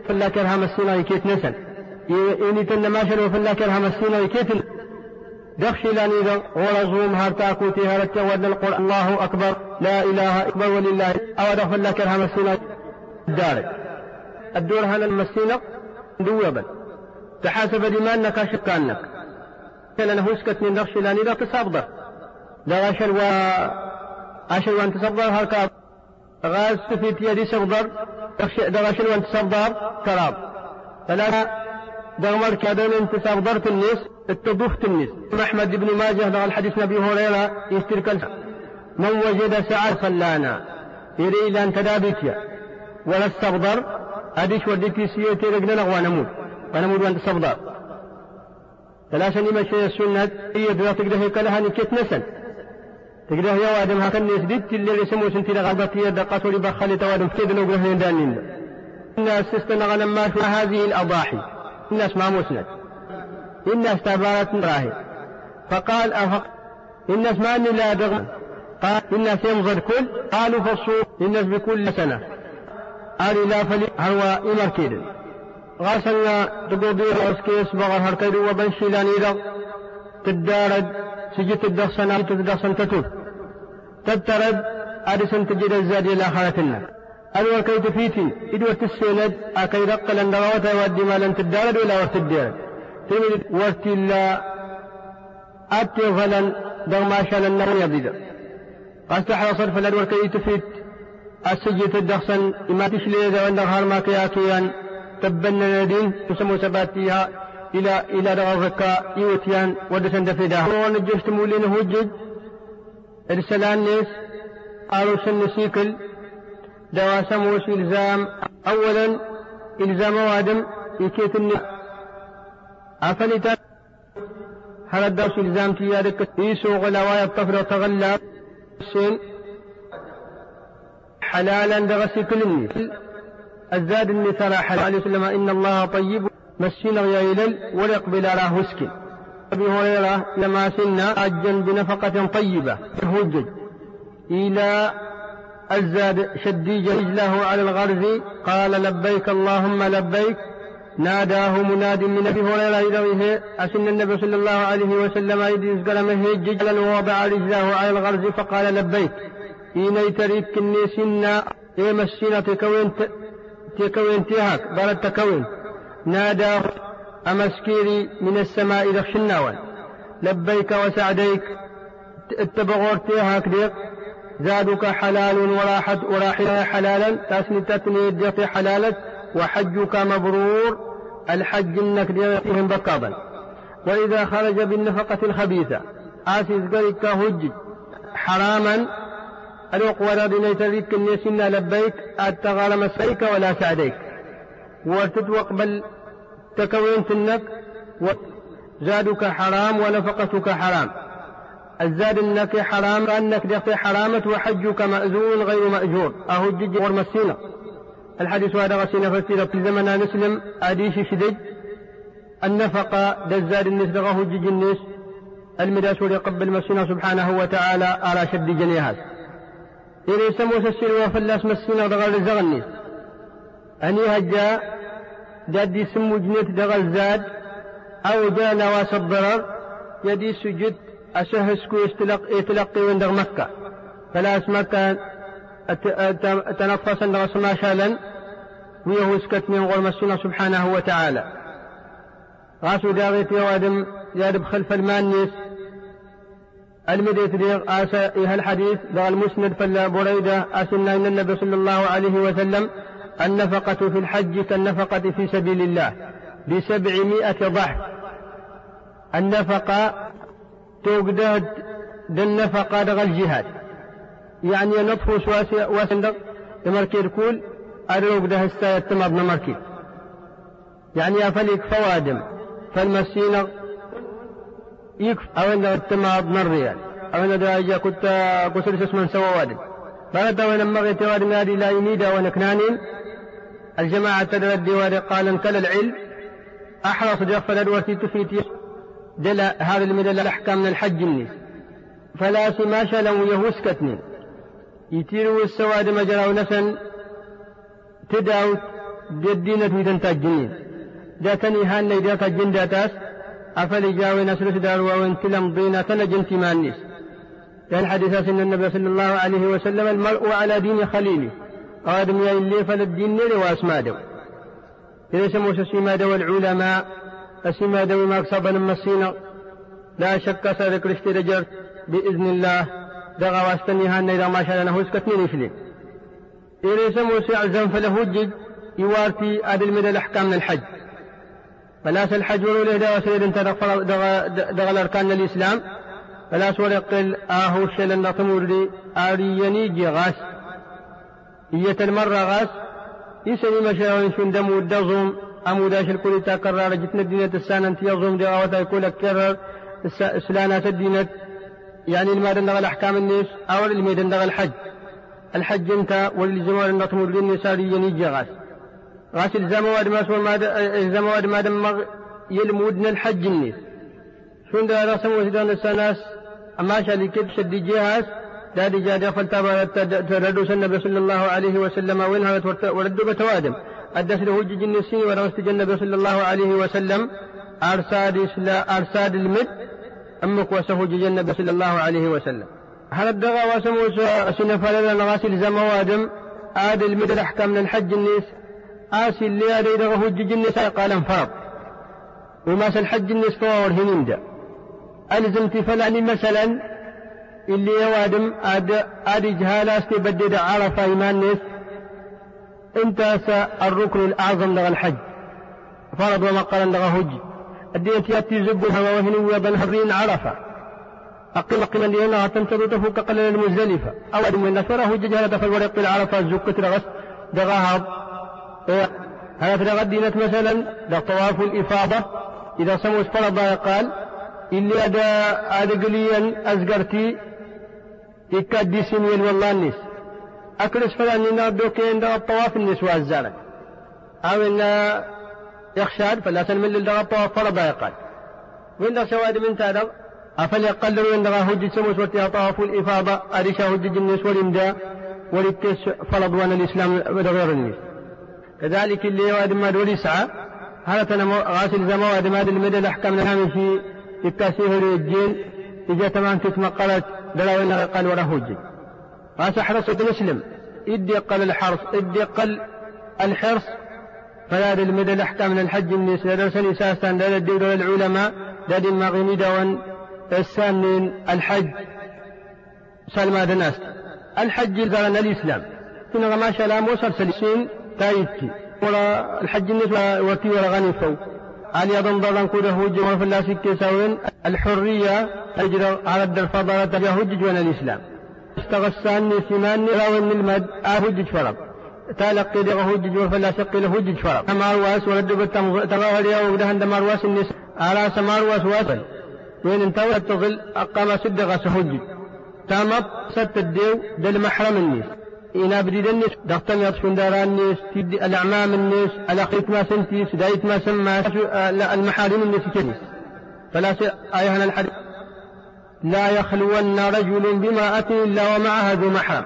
فلا كرها مسينا ويكيت نسل إني تنماشل وفلا كرها مسينا ويكيت دخشي لانيدا ورزوم هارتاكو تهارت ودن القول الله أكبر. لا إله أكبر ولله أو دخل لك الهمسينة الدارك الدور هنا المسينة؟ دوبا تحاسب دمانك كاشكانك كان هسكت من دخشي لانيدا تصبر. دغشل و أشل وأن تصبر هركاب غاز سفيت يدي صبر دغشل وأن تصبر. تراب. فلا دغمر كادون انت صبرت الناس اتضفت الناس أحمد بن ماجه دغ الحديث نبي هريرة يسترك من وجد سعر فلانا يري إلى أن تدابيتيا ولا استغضر أديش وديتي سيوتي رجلنا ونموت ونموت وأنت صبدار ثلاثة نيمة شيء السنة هي دوا تقدر هيك لها نكت نسل تقدر يا وادم هكا الناس ديت اللي يسمو سنتي لغلبتي دقات ولي بخلي توادم كيد لو قلنا دانين. الناس استنغ ما في هذه الأضاحي. الناس ما مسند. الناس تبارت راهي. فقال أفق الناس ما أني لا دغم قال الناس يمضر كل. قالوا فالصوم الناس بكل سنة. قال لا فلي. هو إمر كيد. غاسلنا تقودير أسكيس بغر هركيد وبنشي لانيدا تدارد سجت الدخسنا تدخسن تتوب. تبترد أرسن تجد الزاد إلى آخرتنا أدوى كي تفيتي إدوى السند أكي رقل أن دغوتا ودي مالا تدارد ولا ورتدارد تمد ورتلا أتي غلا دغ ما شاء النار يضيد أستحى صرف الأدوى كي تفيت السجت الدخسن إما تشلي إذا وندغ هارما كياكيان تبنى ندين تسمو سباتيها. إلى إلى دغفك يوتيان ودسن دفيدا. ونجش تمولين هجج إرسلان نيس قالوا سن سيكل دوا سموش إلزام. أولا إلزام وادم يكيت النس أفلت هل الدرس إلزام تيادك إيسو غلاوايا الطفر وتغلى. السين حلالا دغسي كل الزاد النساء حلال. عليه وسلم إن الله طيب. مسين يلل ويقبل على هسك. أبي هريرة لما سنا أجا بنفقة طيبة. هجج إلى الزاد شديج رجله على الغرز قال لبيك اللهم لبيك. ناداه مناد من أبي هريرة يدويه أسن النبي صلى الله عليه وسلم يدرس قلمه ججلا ووضع رجله على الغرز فقال لبيك. إيني تريك كني سنا إيه مسينا تكوين تكوين تيهاك بلد تكوين ناداه أمسكيري من السماء دخشناوان لبيك وسعديك. اتبغور تيهاك ديق. زادك حلال وراحلة حلالا. تاسني تتني ديقي حلالك وحجك مبرور. الحج انك ديقهم بكابا وإذا خرج بالنفقة الخبيثة. آسيس قريك هج حراما. ألوق ورد نيتذيك النسنا لبيك. أتغال مسيك ولا سعديك. وتتوق بل تكوين تنك زادك حرام ونفقتك حرام. الزاد إنك حرام أنك دخل حرامة وحجك مأذون غير مأجور. اهجج ورمسينا الحديث هذا غسينا فسيرة في زمن نسلم أديش شدج النفقة دزاد النس دغه هجج النس. المداس يقبل مسينا سبحانه وتعالى على شد جنيهات. إذا سموس السر وفلاس مسينا دغل الزغنيس أني هجا دادي سمو جنيت دغل زاد. أو جاء نواس الضرر يدي سجد أشهسكو يتلقي, يتلقي وندغ مكة. فلا مكة تنفس عندغ سما شالا ويهوسكت من غور مسنا سبحانه وتعالى. غاسو داغيت يوادم يادب خلف المانيس المديت ديغ آسا إيها الحديث دغ المسند فلا بريدة أسنا إن النبي صلى الله عليه وسلم النفقة في الحج كالنفقة في سبيل الله بسبعمائة ضعف النفقة توقداد النفقة دغ الجهاد. يعني نطفو واسندق تمركير كول أدروك ده الساية تمر نمركي يعني أفليك فوادم فالمسينة يكف أو أن التمر مريال أو أن دراجة كنت قصر اسمن سوى وادم. فأنت وين مغيت وادم هذه لا يميد ونكنانين الجماعة تدرد وادي قال انكل العلم. أحرص جفل الورتي تفيتي. دل هذا المدل الأحكام من الحج النيس فلا سماشا لو يهوس كتنين يتيروا السواد مجرى ونسن تداو دينة ميدان تاجنين داتني هان ليدات الجن داتاس أفل جاوي نسل تدار وين تلم ضينا تنجن تمانيس لأن حديث أن النبي صلى الله عليه وسلم المرء على دين خليله آدم يا اللي فللدين نيري واسمادو إذا سمو سسيمادو والعلماء السمادو ما أكسب المسينا لا شك سرك رشتي رجرت بإذن الله دغا واستني هان إذا ما شاء الله اسكتني فلي إذا سمو سيعزم فله جد يوارتي أدل من الأحكام من الحج الحج ولو له دغا سيد انت دغا الأركان الإسلام فلاس ولقل آهو الشلن نطمور آريني جغاس. إية المرة غاس يسني مشاوين شون دمو الدظم أمو داش الكل تكرر جتنا الدينة السنة أنت يظم دغا وتا يقول كرر سلانة الدينة؟ يعني المادن دغا الأحكام الناس أو الميدن دغا الحج. الحج انت والزمان النطمور للنساء يني غاس غاس الزمواد ما سوى الزمواد ما دم يلمودنا الحج الناس. شون دا رسموا سيدان السناس أما شالي كيف شد جهاز دادي جاد تردوس النبي صلى الله عليه وسلم وينها وردوا بتوادم. له هج النسي ورمست النبي صلى الله عليه وسلم. أرساد أرساد المد. أمك وسهج النبي صلى الله عليه وسلم. هل الدغا وسمو سنفال نغاسل زموادم آد المد الأحكام من الحج النيس آسي اللي آدي دغا هج النساء قال انفرض وما الحج النيس فور هنندا ألزمت فلعني مثلا. اللي يوادم آد آدي جهالا استبدد عرف إيمان نيس انت الركن الأعظم لغا الحج. فرض وما قال لغا هج. الدين يأتي زب الهوى وهن وبن هرين عرفة. أقل قيما لأنها تنتظر تفوق قلل المزدلفة. أو أدم من نصره جهالة فالورق العرفة زكة رغس دغاها هذا في دينة مثلا؟ ده طواف الإفاضة. إذا سموا فرض قال اللي أدا أدقليا أزقرتي إكاد والله النس. أكلس فلان دوكين ده الطواف النسوة الزارة. أو إن يخشاد فلا سلم للدغا الطواف فرض يقال وإن سواد من تادر أفل يقلل دغا هجج سموس وتيها طواف الإفاضة أريشا هجج النس والإمداء وللتس فرض وأن الإسلام غير النس كذلك اللي يواد ما دول يسعى هذا تنا غاسل زمواد ما المدى الأحكام نعم في التاسيه الجين إذا تمام تتمقلت دلا وإن قال ورا هجج غاس حرص مسلم إدي قل الحرص إدي قل الحرص. فلا المدى الأحكام من الحج النس درسني ساسا لا الدول العلماء داد المغني دون السامن الحج سلمى الناس الحج زرنا الإسلام كنا ما شاء الله موسى سلسين تايتي ولا الحج النس وتي ولا غني فو علي أظن ضلن كده هج وفي سوين الحرية أجر على الدر هج ولا الإسلام استغسان سمان راون المد أهج فرض تلقي له هجج وفلا سقي له هجج فرق. مارواس ولد تغاهر يا وقده عند مارواس النس على سمارواس واسل وين انتوى تغل؟ أقام سد غس هجج. تامط ست الديو دل محرم النس إنا بديد النس دختم يطفن داران النس تدي الأعمام النس الأخيت ما سنتيس دايت ما سمى المحارم النس كنس فلا آية الحديث. لا يخلون رجل بما أتي إلا ومعها ذو محرم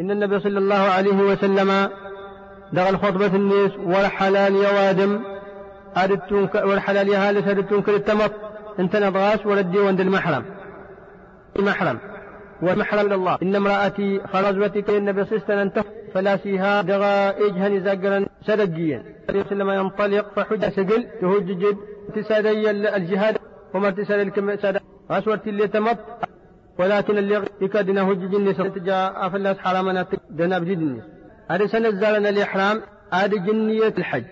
إن النبي صلى الله عليه وسلم دغل خطبة الناس والحلال يوادم أردتون والحلال يهالس أردتون كل التمط أنت نضغاس ولدي وند المحرم. المحرم والمحرم لله إن امرأتي خرجتك النبي صلى الله عليه وسلم فلا فيها دغا إجهن زقرا سدقيا لما ينطلق فحج سقل تهجج تسادي الجهاد وما تسال الكم ساد أسورت اللي تمط ولكن اللي يكادنا هجج النساء جاء فلاس حرامنا دنا بجد هذه سنة زالنا الإحرام هذه جنية الحج.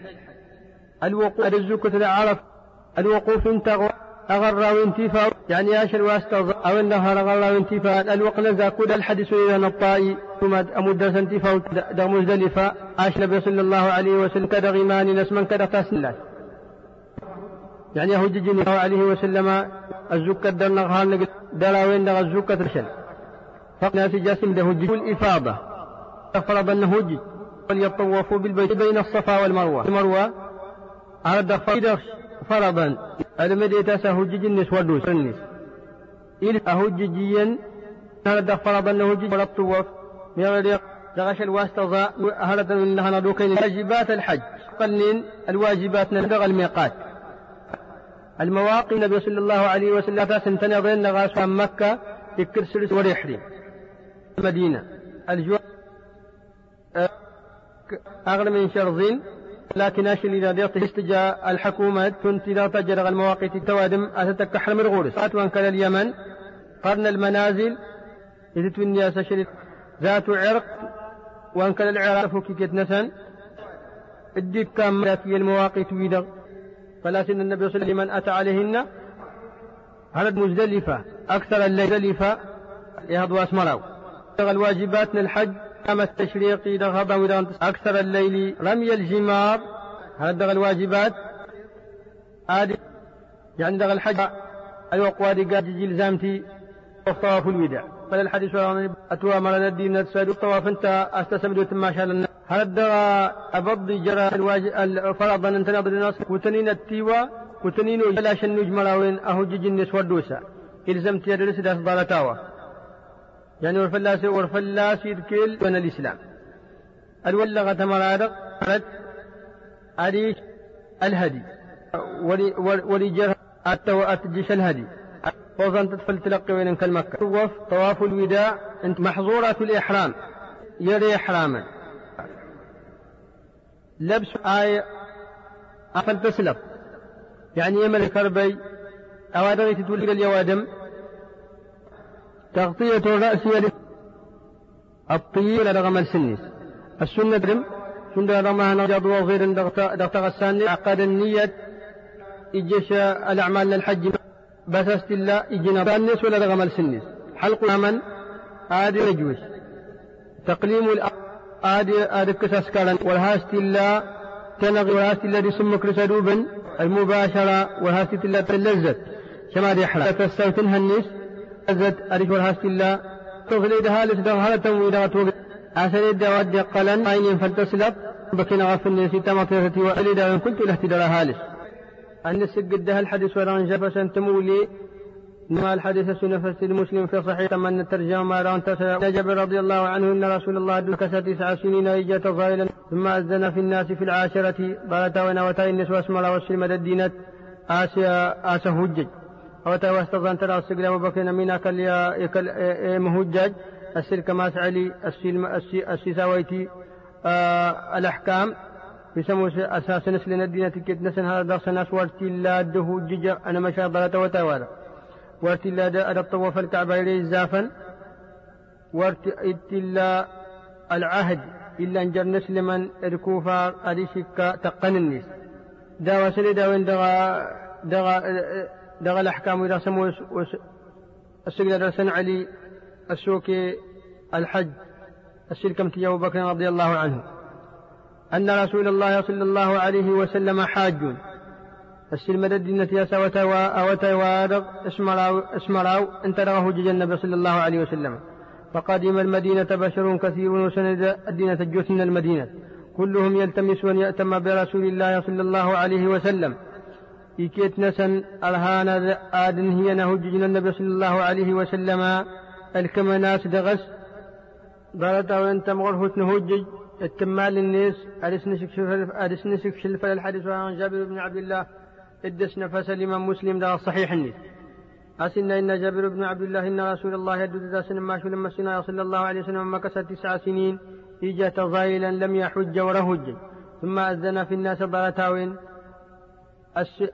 الوقوف الزكاة العرف. الوقوف انت أغرى وانتفاع يعني أشر واستغ أو النهر أغرى وانتفاع الوقت نزا كود الحديث إلى نطائي ثم أمد انتفاع دغ مزدلفة. النبي صلى الله عليه وسلم. كدغ إيمان نسمن كدغ تسلات يعني هو جيني عليه وسلم. الزكاة در نغهان دراوين دغ الزكاة ترشل فقنا في جاسم ده الإفاضة فرض أنه هج وليطوفوا بالبيت بين الصفا والمروة. المروة. على فرضا المدي تاسا هجج النس ودوس النس إلى أهججيا هذا فرض أنه هجج ولا الطواف من غير دغش الواسطة هذا من نهنا دوكين واجبات الحج قلن الواجبات ندغ الميقات المواقي النبي صلى الله عليه وسلم سنتنا بين غاس مكة يكرسل وريحري المدينة الجو أغلى من شرزين لكن أشل إذا ديرت استجاء الحكومة كنت إذا تجرغ المواقيت التوادم أتتك حرم الغورس. أتوان كان اليمن قرن المنازل إذا الناس شريت ذات عرق وأن كان العراق فكيكت نسن. الديك كام في المواقيت ويدغ. فلا سن النبي صلى الله عليه وسلم أتى عليهن. هلد مزدلفة أكثر الليل يهض وأسمروا. الواجبات من الحج كما التشريق دغ أكثر الليل رمي الجمار هذا الواجبات؟ هذه يعني دغ الحج الوقوادي قاد جلزامتي طواف الوداع. فالحديث أتوا مرة الدين السعد الطواف أنت أستسمد ما شاء الله هذا أبض جرى فرضا أن تنظر الناس؟ كتنين التيوى كتنين لا شنج مراوين أهو جنس ودوسا إلزمت يدرس داس ضالتاوى يعني ورفلاس ورفلاس يدكيل من الإسلام. الولغة مرادق أريش الهدي. ولجر التجيش الهدي. فوزن تدفل تلقي وين كالمكة طواف طواف الوداع أنت محظورة الإحرام. يري إحراما لبس آية أفل تسلق يعني يمل كربي أوادغي تتولد اليوادم. تغطية الرأس يد الطيب رغم السنس السنة درم سنة رمى نجد وغير دغت غسان عقد النية إجيش الأعمال للحج. بس الله إجينا بانس ولا رغم السنس حلق من آدي نجوش. تقليم آدي آدي كساس كالن والهاست الله تنغي والهاست الله سمك رسدوبا المباشرة والهاست الله تلزت. كما دي حلا تستوتنها النس هاست الله تغلي دها لسدغ هلا تموي دغا توغ أسري دوا دقلا عين فلتسلط بكنا غفل نسي تمطيرتي وألي دغا كنت دغا هالس أن السجد ده الحديث وران جفشا تمولي ما الحديث سنة المسلم في صحيح من الترجمة ما ران جابر رضي الله عنه أن رسول الله دلكس تسع سنين إجا ظاهلا ثم أذن في الناس في العاشرة. قالت ونوتا النسوة اسمر والسلمة الدينة آسيا آسا هجج. أو توستظن ترى السجل أبو بكر من أكل يكل مهجج السر كما سعلي السيساويتي آه الأحكام. بسمو أساس نسل الدين تكت نسن هذا درس ناس. ورتي لا ده جج أنا مشى ضلت وتوالى ورتي لا ده أدب طوف الكعبة إليه زافا ورتي إلا العهد. إلا أن جر نسل من ركوفا أريشك تقن الناس دا وسلي دا وين دغا دغا دغ الأحكام إذا سموا السجل درسن علي السوكي الحج متي أبو بكر رضي الله عنه. أن رسول الله صلى الله عليه وسلم حاج. السلم الدينة يا وتوا وتوا اسمراو اسمراو انت رواه النبي صلى الله عليه وسلم. فقدم المدينة بشر كثير وسند الدينة الجثن المدينة. كلهم يلتمس أن يأتم برسول الله صلى الله عليه وسلم. إكيت نسن الهانا آدن هي نهججنا النبي صلى الله عليه وسلم الكما ناس دغس قالت أو أنت مغرفة نهجج التمال الناس أدس نسك شلف الحديث عن جابر بن عبد الله إدس نفس الإمام مسلم ده صحيح الناس أسن إن جابر بن عبد الله إن رسول الله يدد ذا سن ما لما سنا صلى الله عليه وسلم مكث تسع سنين إجا تظاهلا لم يحج ورهج ثم أذن في الناس ضرتاوين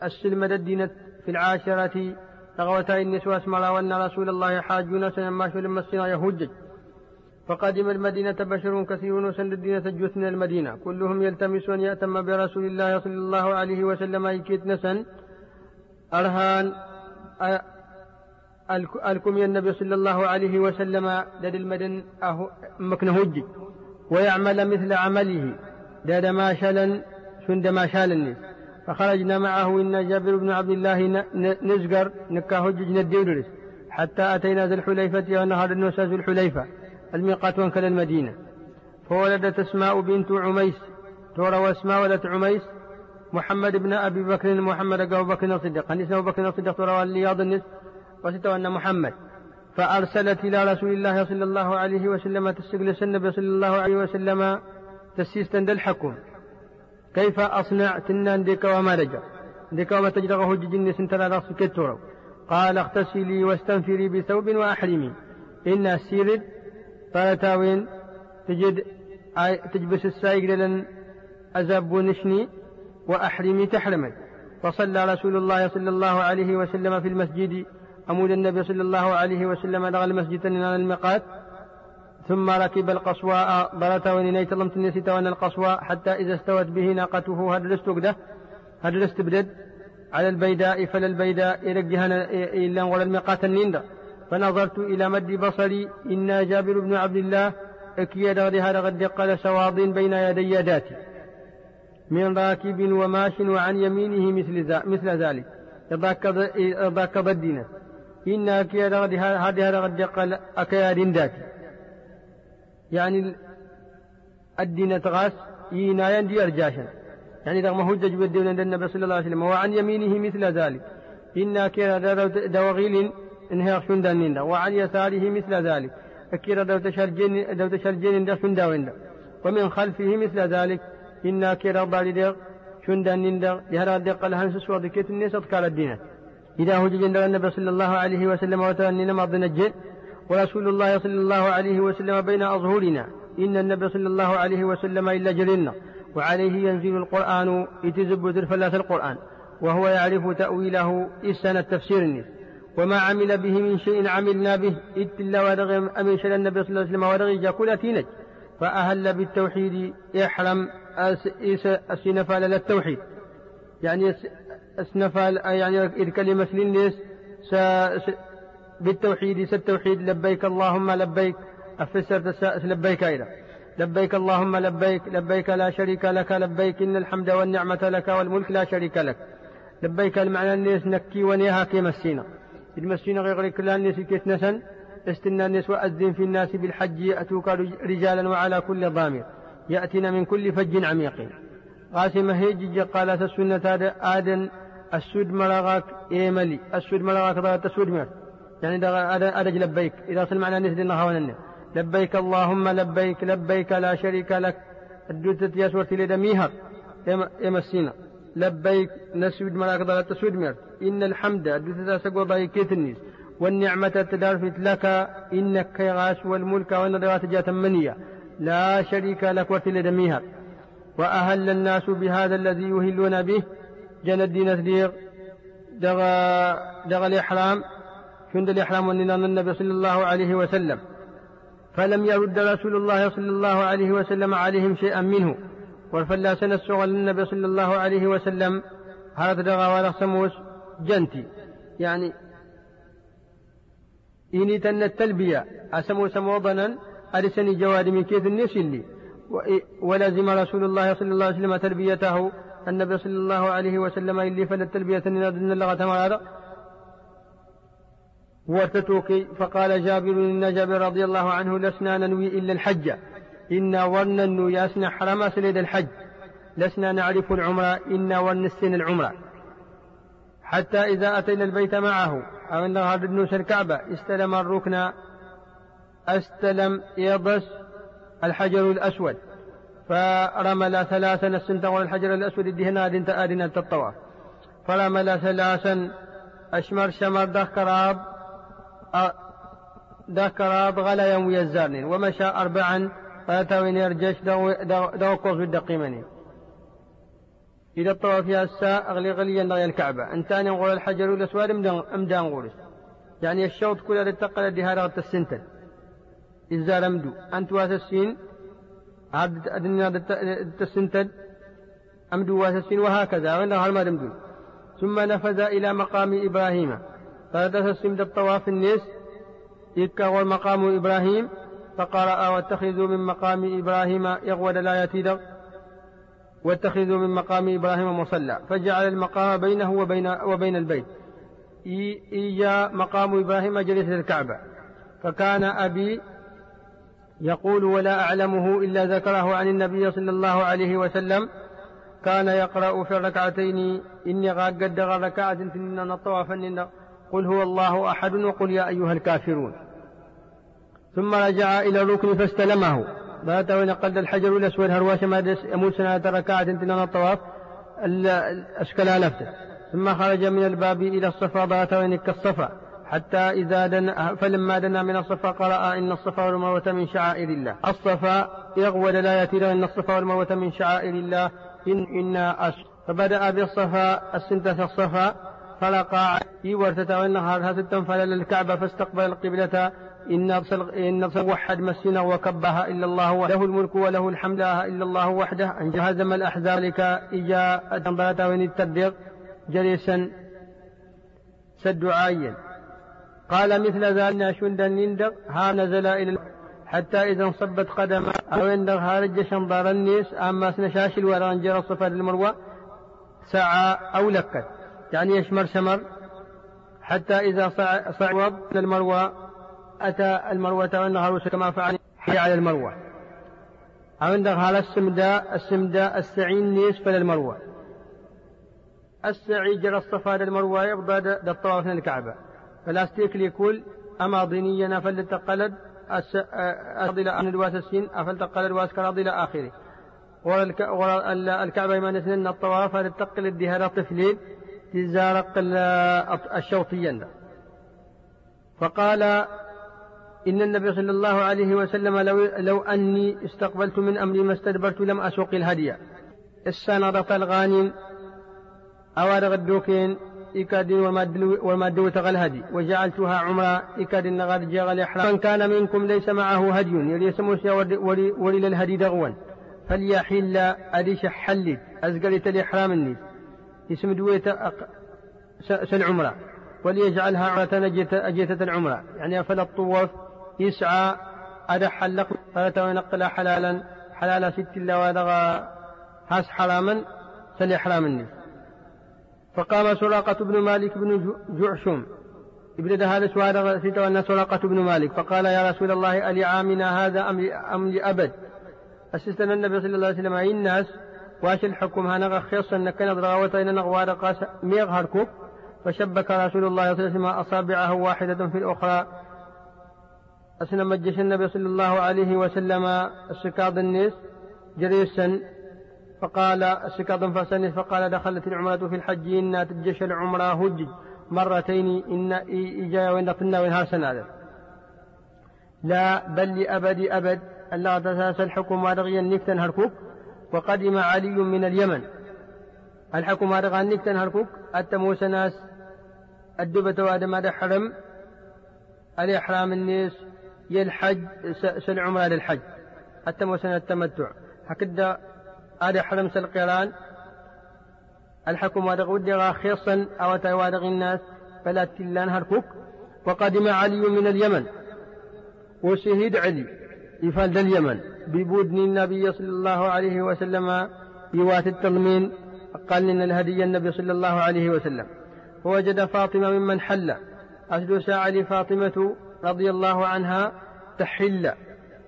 السلم الدينة في العاشرة تغوتا النسوة اسمرا وأن رسول الله حاجون سنة ما لما سنا يهجج. فقدم المدينة بشر كثيرون وسند الدين تجوث من المدينة. كلهم يلتمس أن يأتم برسول الله صلى الله عليه وسلم أيكيت نسن. أرهان ألكم النبي صلى الله عليه وسلم لدى المدن مكن هج ويعمل مثل عمله. داد ما شالا سند ما شالني. فخرجنا معه إن جابر بن عبد الله نزقر نكا هجج نديرس حتى أتينا ذي الحليفة ونهر النساء ذي الحليفة الميقات وانكل المدينة. فولدت أسماء بنت عميس تورى وأسماء ولدت عميس محمد بن أبي بكر محمد أبو بكر الصديق حديث أبو بكر الصديق تورى الرياض النصف وستوى أن محمد. فأرسلت إلى رسول الله صلى الله عليه وسلم تستجلس النبي صلى الله عليه وسلم تسيس الحكم كيف أصنع تنان ديك وما رجع ديك وما تجرغه جنس ترى رأسك كتورو قال اغتسلي واستنفري بثوب وأحرمي إن السيرد طالتاوين تجد تجبس السايق لن أزاب نشني وأحرمي تحرمي فصلى رسول الله صلى الله عليه وسلم في المسجد. أمود النبي صلى الله عليه وسلم دغ المسجد على الميقات ثم ركب القصواء برتا ونيت لم تنسيت وأن القصواء حتى إذا استوت به ناقته. هدرست قده هدرست بدد على البيداء فلا البيداء يرجهنا إلا ولا الميقات النيندا فنظرت إلى مد بصري. إن جابر بن عبد الله أكي هذا قد قال سواض بين يدي ذاتي. من راكب وماش وعن يمينه مثل مثل ذلك. يضاك ضدنا إن أكي هذا قد قال أكياد ذاتي. يعني الدين تغاس ينا يندي أرجاشا يعني رغم هجج بالدين النبي صلى الله عليه وسلم وعن يمينه مثل ذلك. إن كان دوغيل إنها شندان وعن يساره مثل ذلك. أكيرا دو تشرجين دو تشرجين دا شندا وندا ومن خلفه مثل ذلك. إن كيرا بالي شندان نندا لهذا دق الهنس سوى ذكيت الناس أذكار الدين إذا جند النبي صلى الله عليه وسلم وتأنينا ما الجن ورسول الله صلى الله عليه وسلم بين أظهرنا. إن النبي صلى الله عليه وسلم إلا جلنا وعليه ينزل القرآن يتزب ذرفلات القرآن. وهو يعرف تأويله إسان التفسير وما عمل به من شيء عملنا به إلا ورغم أمن شل النبي صلى الله عليه وسلم ورغي جاكولا تينج. فأهل بالتوحيد يحرم السنفال للتوحيد يعني السنفال يعني الكلمة للناس بالتوحيد التوحيد لبيك اللهم لبيك. أفسرت لبيك إلى. لبيك اللهم لبيك لبيك لا شريك لك لبيك إن الحمد والنعمة لك والملك لا شريك لك. لبيك المعنى الناس نكي ونيها كما السينا المسجين غير كل الناس كتنسا استنى الناس وأذن في الناس بالحج يأتوك رجالا وعلى كل ضامر. يأتينا من كل فج عميق. قاسم هيج قالت السنة آدن. السود ملغاك إيملي. السود ملغاك ضغط السود يعني أدج لبيك. إذا صل معنا الناس دينا لبيك اللهم لبيك لبيك لا شريك لك. الدوتة يسورتي لدميها يمسينا. لبيك نسود ملاك ضلت تسود مر إن الحمد دثتا سقو ضايكيت النيس والنعمة تدارفت لك. إنك كيغاش والملك والنضوات جات منية. لا شريك لك وتل دميها وأهل الناس بهذا الذي يهلون به. جن الدين دغى دغى الإحرام. شند الإحرام والنظام النبي صلى الله عليه وسلم. فلم يرد رسول الله صلى الله عليه وسلم عليهم شيئا منه. والفلا سنسوغ للنبي صلى الله عليه وسلم. هذا دغا سموس جنتي. يعني إني تن التلبية. أسمو سموضنا أرسني جواد من كيف الناس اللي ولزم رسول الله صلى الله عليه وسلم تربيته النبي صلى الله عليه وسلم اللي فلت تلبية إن اللغة هذا ورتتوكي فقال جابر إن جابر رضي الله عنه لسنا ننوي إلا الحج. إنا ورنا ياسنا حرم سليد الحج. لسنا نعرف العمرة إنا ورنسين العمرة حتى إذا أتينا البيت معه أو أن النوس الكعبة استلم الركن. استلم يضس الحجر الأسود. فرمل ثلاثا السنتغ الحجر الأسود الدهنا أدنة الطواف فرمل ثلاثا أشمر شمر دكراب دكراب غلا يوم يزارنين ومشى أربعا فأتوين يرجش دو, دو, دو كوز الدقيمني إذا الطواف يا الساء أغلي غليا نغي الكعبة. أنتان ينقل الحجر الأسود أمدان غورس. يعني الشوط كله لتقل دهارة السنتن إزار أمدو أنت واسسين عبد أدنى السنتن أمدو واسسين وهكذا. وإن هالما دمدو ثم نفذ إلى مقام إبراهيم. فردس السمد الطواف الناس إكا مقام إبراهيم فقرأ واتخذوا من مقام إبراهيم يغود لا يتيدر واتخذوا من مقام إبراهيم مصلى. فجعل المقام بينه وبين, وبين البيت. إيجا مقام إبراهيم جلسة الكعبة. فكان أبي يقول ولا أعلمه إلا ذكره عن النبي صلى الله عليه وسلم. كان يقرأ في الركعتين إني قد ركعة تنين الطواف قل هو الله أحد وقل يا أيها الكافرون. ثم رجع إلى الركن فاستلمه. بات قد الحجر الأسود هرواش ما يموت سنة ركعة تنين الطواف. أشكلها نفسه. ثم خرج من الباب إلى الصفا بات كالصفا. حتى إذا دنا فلما دنا من الصفا قرأ إن الصفا والمروة من شعائر الله. الصفا يغول لا يتير إن الصفا والمروة من شعائر الله. إن إنا أش فبدأ بالصفا السنتة الصفا. فلقى ورثة والنهار هستا فلل الكعبة فاستقبل القبلة. إن أرسل إن أرسل وحد مسنا وكبها إلا الله له الملك وله الحمد لا إلا الله وحده. أن هزم الأحزاب لك إجاء أتنبلت وإن التبديق جليسا سد عايا قال مثل ذلك شندا نندق ها نزل إلى حتى إذا انصبت قدمه أو عند خارج شنبار النيس أما سنشاش الوران جرى الصفا المروة سعى أو لكت. يعني يشمر شمر حتى إذا صعب المروة أتى المروة والنهار كما فعل حي على المروة. أو عند على السمداء السمداء السعين نيس فللمروة السعي جرى الصفا للمروة يبدأ الطواف من الكعبة. فلاستيك لكل أما ضينيا فلتقلد إلى أن الواس السين أفلتقل الواس كراض إلى آخره. الكعبة ما نسنن الطواف فلتقل الدهارة طفلين تزارق الشوطيا فقال إن النبي صلى الله عليه وسلم لو, لو أني استقبلت من أمري ما استدبرت لم أسوق الهدي السنة الغانم أوارغ الدوكين إكادين والمادو تغى الهدي وجعلتها عمرة إكادين نغاد جاغ الإحرام. من كان منكم ليس معه هدي يليس موسى ولي للهدي دغوا. فليحل أديش حلد أزقلت الإحرام النيس اسم دويت سل عمرة وليجعلها عمرة أجيتة العمرة. يعني فلا الطواف يسعى أدى حلق ينقل حلالا حلالا ست الله ودغى هاس حراما سل إحرام النيس فقام سراقة بن مالك بن جعشم. ابن دهالس وهذا ستولى سراقة بن مالك. فقال يا رسول الله ألعامنا هذا أم لأبد؟ أسستنا النبي صلى الله عليه وسلم أي الناس واش الحكم هانا خيص أنك نضرغوة إن نغوار قاس ميغ هركوك فشبك رسول الله صلى الله عليه وسلم أصابعه واحدة في الأخرى. أسنا مجش النبي صلى الله عليه وسلم السكاض النيس جريسا فقال السكاط فسنس فقال دخلت العمرة في الحج إن تجش العمرة هج مرتين إن إجا وإن قلنا وإنها سنة لا بل لأبد أبد. ألا تساس الحكم رغيا نكتا هركوك وقدم علي من اليمن. الحكم رغيا نكتا هركوك التموس ناس. الدبة وادم هذا حرم. الإحرام الناس. يلحج سل عمرة للحج. التموس التمتع. هكذا هذا حرم القيران الحكم وادغ ودغا خيصا أو توادغ الناس؟ فلا تلان هركوك وقدم علي من اليمن. وشهد علي. يفاد اليمن ببودن النبي صلى الله عليه وسلم بوات التضمين قال إن الهدي النبي صلى الله عليه وسلم. فوجد فاطمة ممن حل. أسد ساعة لفاطمة رضي الله عنها تحل.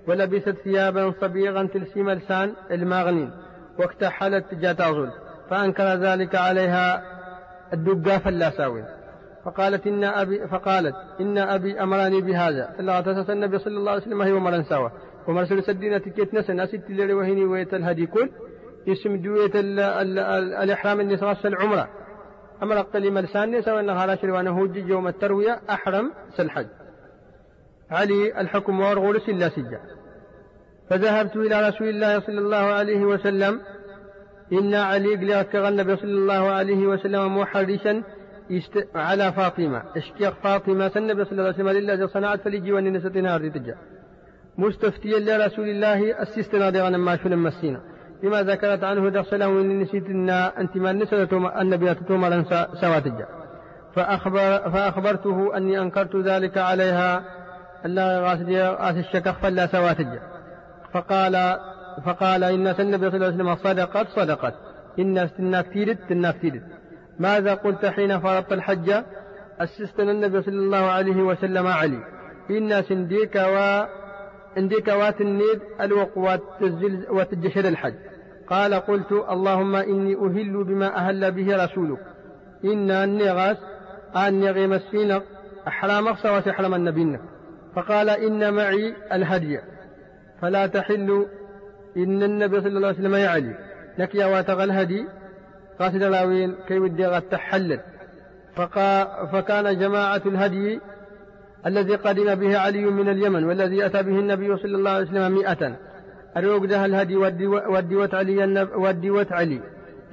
ولبست ثيابا صبيغا تلسم لسان الماغنين. واكتحلت جاتازل فأنكر ذلك عليها الدقة فلاساوي فقالت إن أبي فقالت إن أبي أمرني بهذا. إلا تسس النبي صلى الله عليه وسلم هي أمرا سوا. ومرسل سدينة تكيت نسا ست اللي وهيني ويت الهدي كل. اسم دوية الإحرام اللي العمرة. أما لقتل مرسان سوى أنها لا شري وأنه يوم التروية أحرم سلحج علي الحكم وارغول سلا سجا فذهبت إلى رسول الله صلى الله عليه وسلم. إن علي قلت النبي صلى الله عليه وسلم محرشا. على فاطمة. اشكيق فاطمة. النبي صلى الله عليه. وسلم لله صنعت فليجي وأني نستنا تجا. مستفتيا لرسول الله السيستنا دي ما شو مسينا. بما ذكرت عنه دخسله وإني نسيت أن أنت ما نسلت النبي تتوما سواتجا فأخبر فأخبرته أني أنكرت ذلك عليها. ألا غاس الشكخ فلا سواتجا فقال فقال إن النبي صلى الله عليه وسلم صدقت صدقت. إن استناك تيرت تناك تيرت ماذا قلت حين فرضت الحج؟ أسست النبي صلى الله عليه وسلم علي. إن سنديك و عندك واتنيد الوق وتجشد الحج. قال قلت اللهم إني أهل بما أهل به رسولك. إن النغاس يغيم السينق أحرام أخصى وتحرم النبي فقال إن معي الهدي. فلا تحل إن النبي صلى الله عليه وسلم يعلي لك يا واتغ الهدي. قاصد راوين كي ودي تحلل. فقا فكان جماعة الهدي الذي قدم به علي من اليمن والذي أتى به النبي صلى الله عليه وسلم مئة. أروق ده الهدي ودي وتعلي ودي وتعلي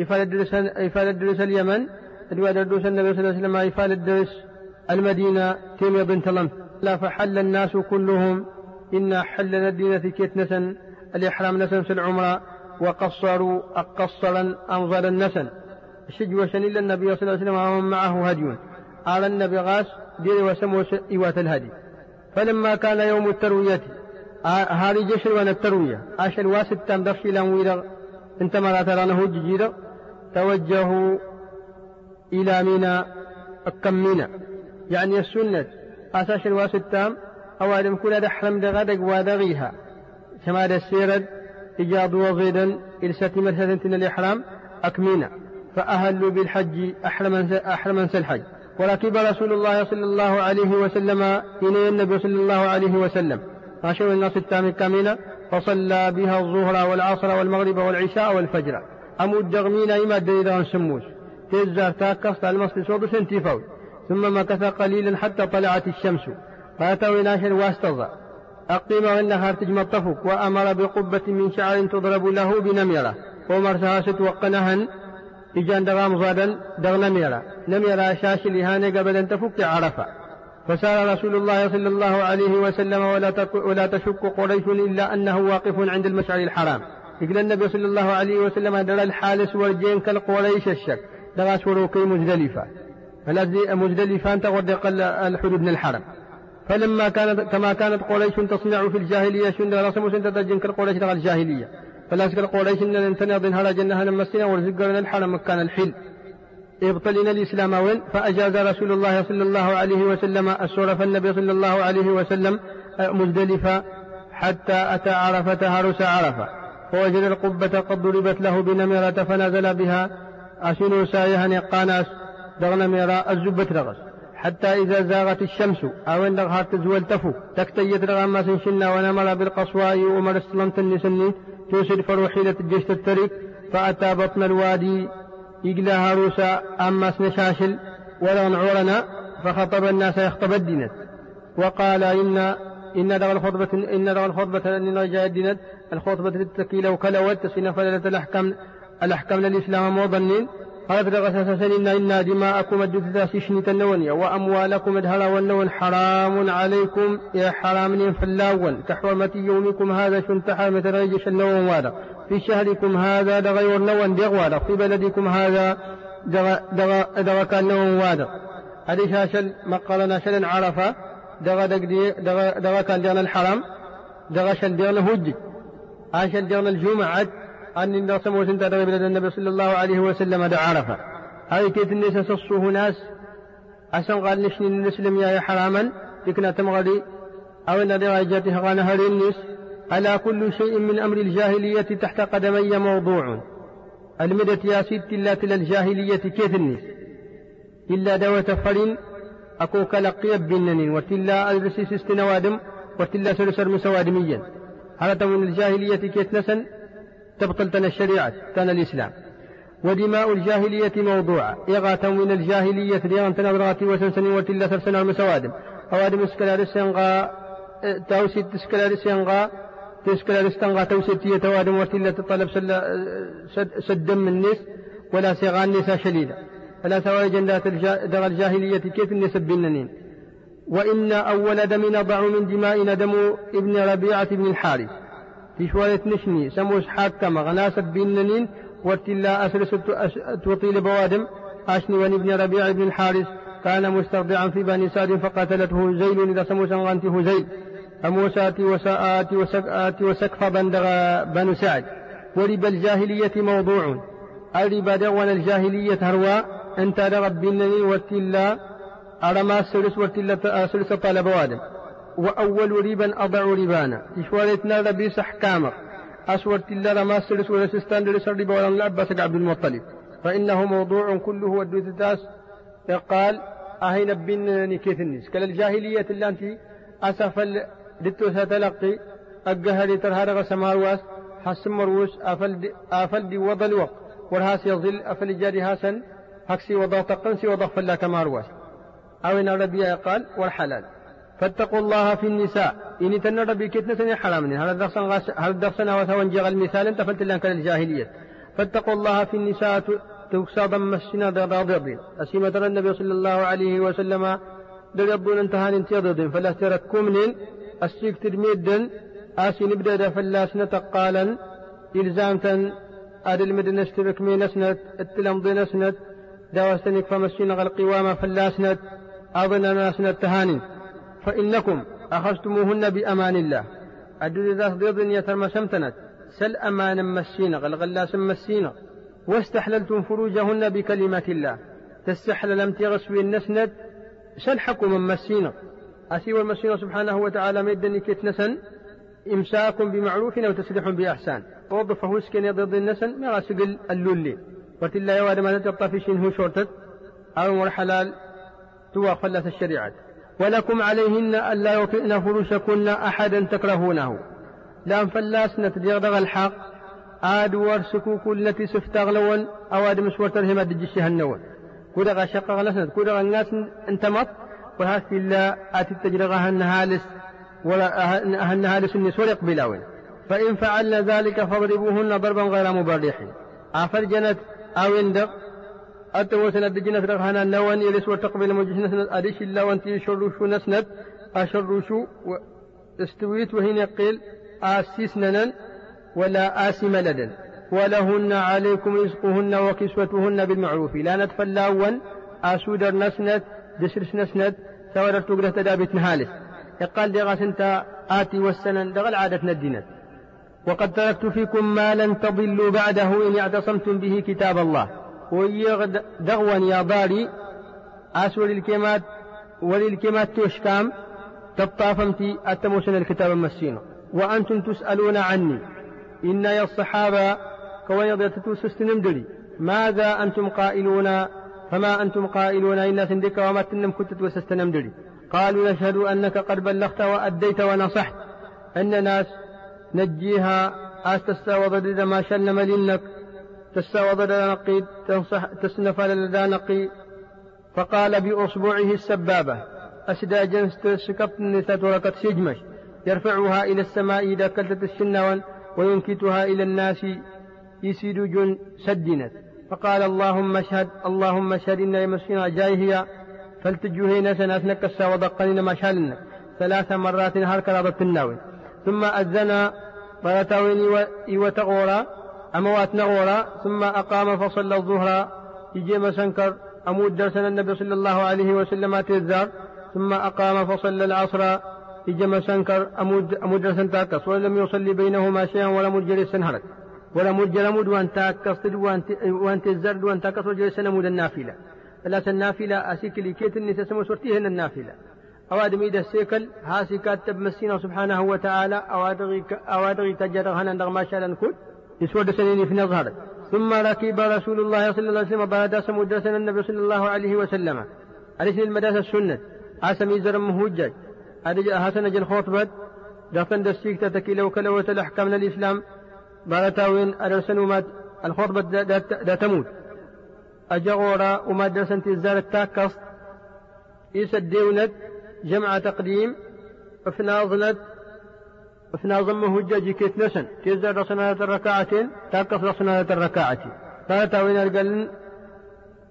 إفال الدرس إفال الدرس اليمن الواد الدرس النبي صلى الله عليه وسلم إفال الدرس المدينة تيمية بنت لم لا فحل الناس كلهم. إن حلنا الدين كيت نسن الإحرام نسن في العمرة. وقصروا أقصرا أنظر النسن. شجوة إلا النبي صلى الله عليه وسلم ومن معه هدي قال النبي غاس ديري وسمو إيوات الهدي فلما كان يوم التروية هذه جشر وأنا التروية. عشر واسد لهم ويرغ انت ما ترانه جيجيرا توجهوا إلى منى أكم منى يعني السنة. أساس الواسد أو أدم كل دحرم دغدق ودغيها سماد السيرد. إجاد وغيدا إلسة مرسة الإحرام أكمينا. فأهلوا بالحج أحرما أحرما الحج. وركب رسول الله صلى الله عليه وسلم إلى النبي صلى الله عليه وسلم. عشر الناس التام كاملة. فصلى بها الظهر والعصر والمغرب والعشاء والفجر. أمود دغمين إما دليل سموس تزار تاكس المصل صوب سنتيفوي ثم مكث قليلا حتى طلعت الشمس. فأتوا إلى شر أقيم والنهار تجمطفك وأمر بقبة من شعر تضرب له بنمرة ومرسها ستوقنها إجان دغام زادا دغ نميرا نميرا شاش لهاني قبل أن تفك عرفة. فسار رسول الله صلى الله عليه وسلم ولا, ولا تشك قريش إلا أنه واقف عند المشعر الحرام. يقول النبي صلى الله عليه وسلم درى الحالس والجين كالقريش الشك. دغا سوروكي مزدلفة فالذي مزدلفة أنت الحدود من الحرم. فلما كانت كما كانت قريش تصنع في الجاهلية شند رسموا سنت تجن كالقريش دغا الجاهلية. فلا سكر قريش إن انتنا ضن هلا جنها نمسنا ورزقنا الحرم مكان الحل. ابطلنا الإسلام وين؟ فأجاز رسول الله صلى الله عليه وسلم السورة فالنبي صلى الله عليه وسلم مزدلفة حتى أتى عرفة هرس عرفة. فوجد القبة قد ضربت له بنمرة فنزل بها. أسنو سايها قاناس دغ نمرة الزبة رغس حتى إذا زاغت الشمس أو إن دغها تزول تفو تكتيت رغم سنشنا ونمر بالقصواء ومر السلمت النسني توسد فروحيلة جشت الطريق فأتى بطن الوادي يقلى هاروسا أما سنشاشل ولو عورنا فخطب الناس يخطب الدينة وقال إن إن دغ الخطبة إن دغ الخطبة إن رجاء الدينة الخطبة للتكيل وكلوت تسين فللة الأحكام الأحكام للإسلام موضنين. قالت رغساسا إن إن دماءكم الدثاس شنيت وأموالكم ادهر والنون حرام عليكم يا حرام فلاون. كحرمة يومكم هذا شنتحى مثل ريجش النون وادا في شهركم هذا دغير نون دغوادا في بلدكم هذا دغ كان نون وادا هذه شاشل مقالنا شل عرفة. دغ دغ دغ دغ كان ديان الحرام. دغ شل ديان هج عشان ديان الجمعة. أن الناس موسن تدري بلد النبي صلى الله عليه وسلم دع عرفة. هذه كيت الناس سصوه ناس. أسن قال نشني نسلم يا حراما؟ لكنا تمغدي أو أن درجاتها غانا هذه الناس. على كل شيء من أمر الجاهلية تحت قدمي موضوع. المدة يا ست إلا تلا الجاهلية كيف الناس. إلا دوة فرين أكو كلقيب بنن وتلا ألبسي سستنوادم وتلا سلسر مسوادميا هذا من الجاهلية كيت نسن؟ تبطل تنا الشريعة تنا الإسلام. ودماء الجاهلية موضوعة. إغا من الجاهلية ليغن تنظراتي وسنسني وتلا سرسنا المسوادم أوادم اسكلا رسنغا تاوسي تسكلا رسنغا تسكلا رستنغا توسيتية توادم وتلا تطلب سدم النس ولا سيغان نساء شديدة فلا سواء جندات الجاهلية كيف النسب بالنين وإن أول دم نضع من دمائنا دم ابن ربيعة بن الحارث. شوية نشني سموس حاكم غناسب بالنين واتلا أسرس توطيل بوادم. أشني ابن ربيعة بن الحارث كان مسترضعا في بني سعد فقاتلته هزيل إذا سموس غنت هزيل أموساتي وساءاتي وسكآتي وسكف بندغ بنو سعد. ورب الجاهلية موضوع الربا دون الجاهلية هروا أنت رغب بنني واتلا أرما السلس واتلا سلس طالب وادم. وأول ربا أضع ربانا. تشوالتنا ربيس أحكامك أسور تلا رما السلس ولسستان لرس الربا ولم لأبس عبد المطلب. فإنه موضوع كله ودوتتاس قال أهين بنني كيف الناس كالجاهلية الجاهلية اللي أنت أسفل دتو ستلقي. أجهري ترهارغ سمارواس حسم مروس. أفل دي, أفل دي وضل وق ورهاس يظل أفل جاري هاسن. هكسي وضع تقنسي وضع فلا كمارواس أو إن ربي قال والحلال. فاتقوا الله في النساء. إن تن ربي كتنا سنة حرام هل الدرسن غاس وثوان جغل المثال أنت فلت لك الجاهلية فاتقوا الله في النساء تكسى ضم السنة ضربين أسيمة النبي صلى الله عليه وسلم دربون انتهان انتظر فلا تركم السيك تدميد آسي نبدأ دا فلاسنة قالا. إلزامتا. أدل المدنة اشتبك مي نسنت التلمضي نسنت داوستنك فمسين القوامة فلاسنت أظن ناسنة تهاني. فإنكم أخذتموهن بأمان الله. أدل ذات ضد يترمسمتنت سل أمانا مسينا غلغلاس مسينا واستحللتم فروجهن بكلمة الله. تستحلل تغسوي النسند. سل حكم مسينا أسي والمسيح سبحانه وتعالى ميدني كيت نسن. إمساك بمعروف أو تسريح بإحسان. وظفه سكن ضد النسن ما سقل اللولي. وتلا يواد ما في شنه شورتت أو مرحلال توا خلت الشريعة. ولكم عليهن ألا يطئن فرشكن أحدا تكرهونه. لام فلاسنا تدغدغ الحق آد ورسكو التي سفتغلون أو آد مسور ترهم الدجشها النون كودغا شقا غلسنا كودغا الناس انتمط وهات إلا آتي التجرغة النهالس ولا النهالس النس وليقبلاون فإن فعلن ذلك فاضربوهن ضربا غير مبرح. أفرجنت أو اندق سند جنة رغهنا نوان يلس وتقبل نسند أديش الله وانتي نسند أشرشو استويت وهنا قيل آسيس ننن ولا آسم لدن ولهن عليكم رزقهن وكسوتهن بالمعروف. لا ندفل أسودر نسند دسرس نسند سوار تقرأ تدابت نهالس يقال دي انت آتي والسنن دغل عادة ندينت. وقد تركت فيكم ما لن تضلوا بعده إن اعتصمتم به كتاب الله. ويغد دغوا يا باري أسول الكلمات وللكلمات توشكام تطافمتي أتموسن الكتاب المسين وأنتم تسألون عني. إن يا الصحابة كوين يضيتتوسست نمدري ماذا أنتم قائلون؟ فما أنتم قائلون؟ إن سندك وما تنم كنت توسستنم دري قالوا نشهد أنك قد بلغت وأديت ونصحت. أن ناس نجيها أستستاوض إذا ما شل ملينك تستاوض نقي تسنف لدى نقي. فقال بأصبعه السبابة أسدى جنس سكبت النساء وركت سجمش. يرفعها إلى السماء إذا كلتت السنة وينكتها إلى الناس يسيد سدنت. فقال اللهم اشهد اللهم اشهد إن يمسكنا جاهية فالتجوهين سنة السا ودقنين ما شالنا ثلاث مرات هكذا ضبط الناوي. ثم أذن ولتاوين وتغورا. أموات نغورا ثم أقام فصلى الظهر يجي مسنكر أمود درسنا النبي صلى الله عليه وسلم تذار ثم أقام فصلى العصر يجي مسنكر أمود أمود درسنا تاكس ولم يصلي بينهما شيئا ولم يجلس هرك ولا مجرمود وان تاكس وان تزرد وان تاكس وجلس نمود النافلة. ثلاث النافلة أسيكلي كيت النساء سمو سورتيهن النافلة. أوادم إذا السيكل هاسي كاتب مسينا سبحانه وتعالى أوادغي أوادغي تجرغ هنا ما شاء يسود سنين في نظهر ثم ركب رسول الله صلى الله عليه وسلم بعد سمود سنة النبي صلى الله عليه وسلم. عليه المدرسة السنة؟ أسمي زرم مهجج حسن جن خطبة دفن دستيك تتكيل وكلوة الأحكام من الإسلام بارتاوين أرسن وما الخطبة دا تموت. أجغورا وما درسن تزال التاكس. إيسا الديونت. جمع تقديم. افناظنت افناظم هجاجي كيت نسن تزال رسنة الركعتين؟ تاكس رسنة الركعتين بارتاوين القلن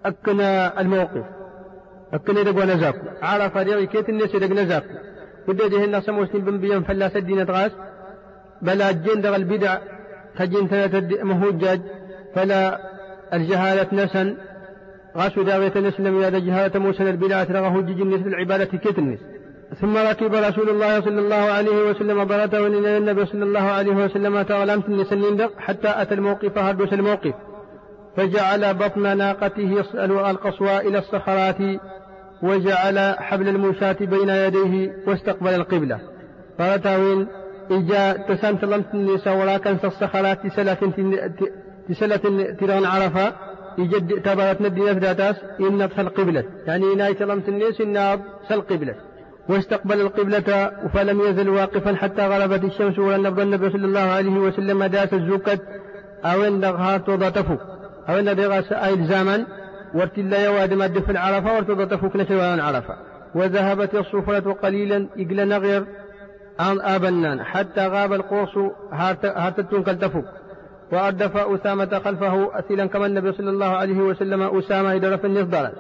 أكنا الموقف. أكنا دقوا نزاكو عرف ريغي كيت الناس دق نزاكو ودي دهن سموسن بن بيان فلا سدين غاس بلا جين دغ البدع. تجين ثلاثة مهوجاج فلا الجهالة نسن غاسو داوية نسلم يا جهالة موسى البدعة رغه جن في العبادة كتنس ثم ركب رسول الله صلى الله عليه وسلم برته إلى النبي صلى الله عليه وسلم تغلمت النسنين حتى أتى الموقف هردس الموقف فجعل بطن ناقته القصوى إلى الصخرات وجعل حبل الموشاة بين يديه واستقبل القبلة. قال تاويل إجا تسان تلمت النساء ولكن الصخرات تسلة تسلة تيران عرفة. يجد تبارت ندي نفداتاس إن القبلة يعني ناي تلمت الناس إن القبلة واستقبل القبلة فلم يزل واقفا حتى غربت الشمس ولن النبي صلى الله عليه وسلم داس الزكت أو دغهات وضتفو أو إن دغاس أي زمن ورتلا يواد مد في العرفة وارتضت فوق نسوان عرفة. وذهبت الصفرة قليلا إقل نغير عن آبنان حتى غاب القوس هارتتون كالتفوق وأردف أسامة خلفه أثيلا كما النبي صلى الله عليه وسلم أسامة إلى رفع النصدار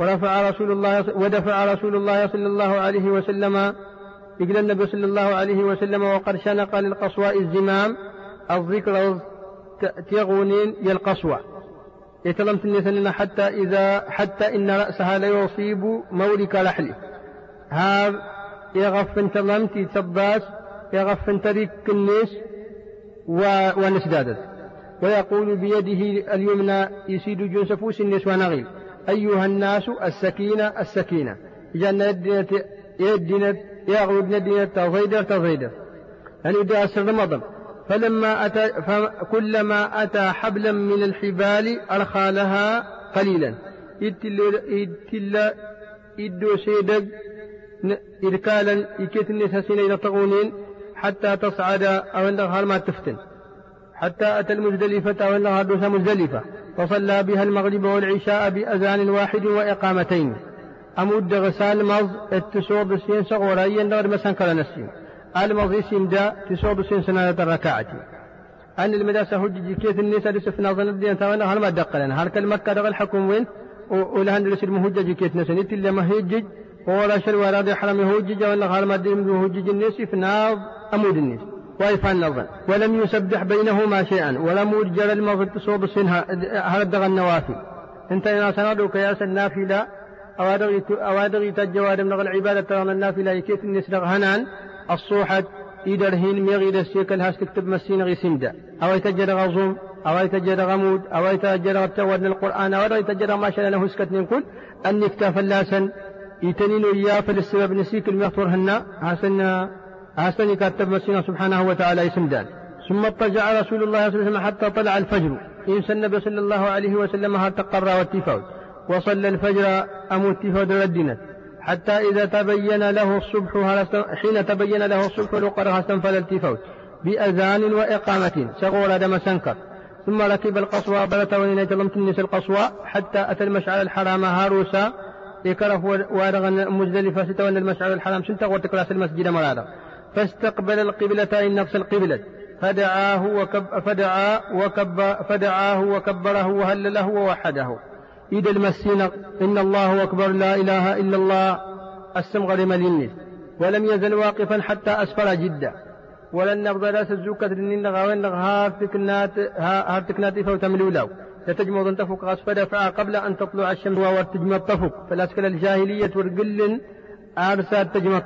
ورفع رسول الله ودفع رسول الله صلى الله عليه وسلم إلى النبي صلى الله عليه وسلم وقد شنق للقصواء الزمام. الذكر تغونين يلقصوى يتلمت النسنين حتى إذا حتى إن رأسها ليصيب مولك رحله هذا يغف تلمت تباس يغف تريك النس ونسدادت ويقول بيده اليمنى يسيد جنس فوس النس ونغيل أيها الناس السكينة السكينة. جنة يدنت يدنت يغلب ندنت تضيدر تضيدر يعني إذا أسر مضم فلما أتى فكلما أتى حبلا من الحبال أرخى لها قليلا. إتلا إدو سيدق إركالا إكيت النساسين إلى طغونين حتى تصعد أو أن ما تفتن. حتى أتى المزدلفة أو أنها دوسا مزدلفة. فصلى بها المغرب والعشاء بأذان واحد وإقامتين. أمود غسال مز التسوع بسين صغورا يندر مسان كلا نسين المضي سندا تسوع بسين سنة الركعة أن المدرسة هجج كيف النساء لسفنا ظن الدين توانا هل ما دقلنا هل كلمة دغ الحكم وين؟ ولهن لسر مهجج كيف نسنيت اللي ما هجج. ولا شر ولا دي حرم هجج ولا هل ما دين مهجج الناس في ناظ أمود الناس وإفان نظن ولم يسبح بينهما شيئا. ولم يرجل المغرب تصوب بسنها هل دغ النوافل انت يا سنادو كياس النافلة أوادغي تجواد من العبادة ترى النافلة كيف الناس هنان. الصوحة إدرهين ميغي دسيك الهاس تكتب مسين غي سمدا أو يتجد غزوم أو يتجد غمود أو يتجد غتود القرآن. أو يتجد ما شاء له سكت نقول أن نكتاف اللاسن. يتنين إياه فللسبب نسيك الميغتور هنا. حسن حسن كتب مسين سبحانه وتعالى سمدان ثم اضطجع رسول الله صلى الله عليه وسلم حتى طلع الفجر. إن النبي صلى الله عليه وسلم هل تقرى والتفاوت وصلى الفجر أم التفاوت ردنت حتى إذا تبين له الصبح حين تبين له الصبح لقرها استنفذ التفوت بأذان وإقامة. سغور دم سنكر. ثم ركب القصوى بلت وين تلمت النس القصوى حتى أتى المشعر الحرام هاروسا. يكرف وارغ مزدلفة ستولى المشعر الحرام. سنتق وتكراس المسجد مرارا. فاستقبل القبلة إن نفس القبلة. فدعاه وكب فدعا وكب فدعاه وكبره وهلله ووحده. إذا المسين إن الله أكبر لا إله إلا الله السمغر مليني ولم يزل واقفا حتى أسفل جدا ولن نقدر سزوكة لنين غاوين هارتكنات هارتكنات فوت ملولاو تتجمع تفوق أسفل فعا قبل أن تطلع الشمس وتجمع التفوق فالأسكال الجاهلية ورقل أرسال تجمع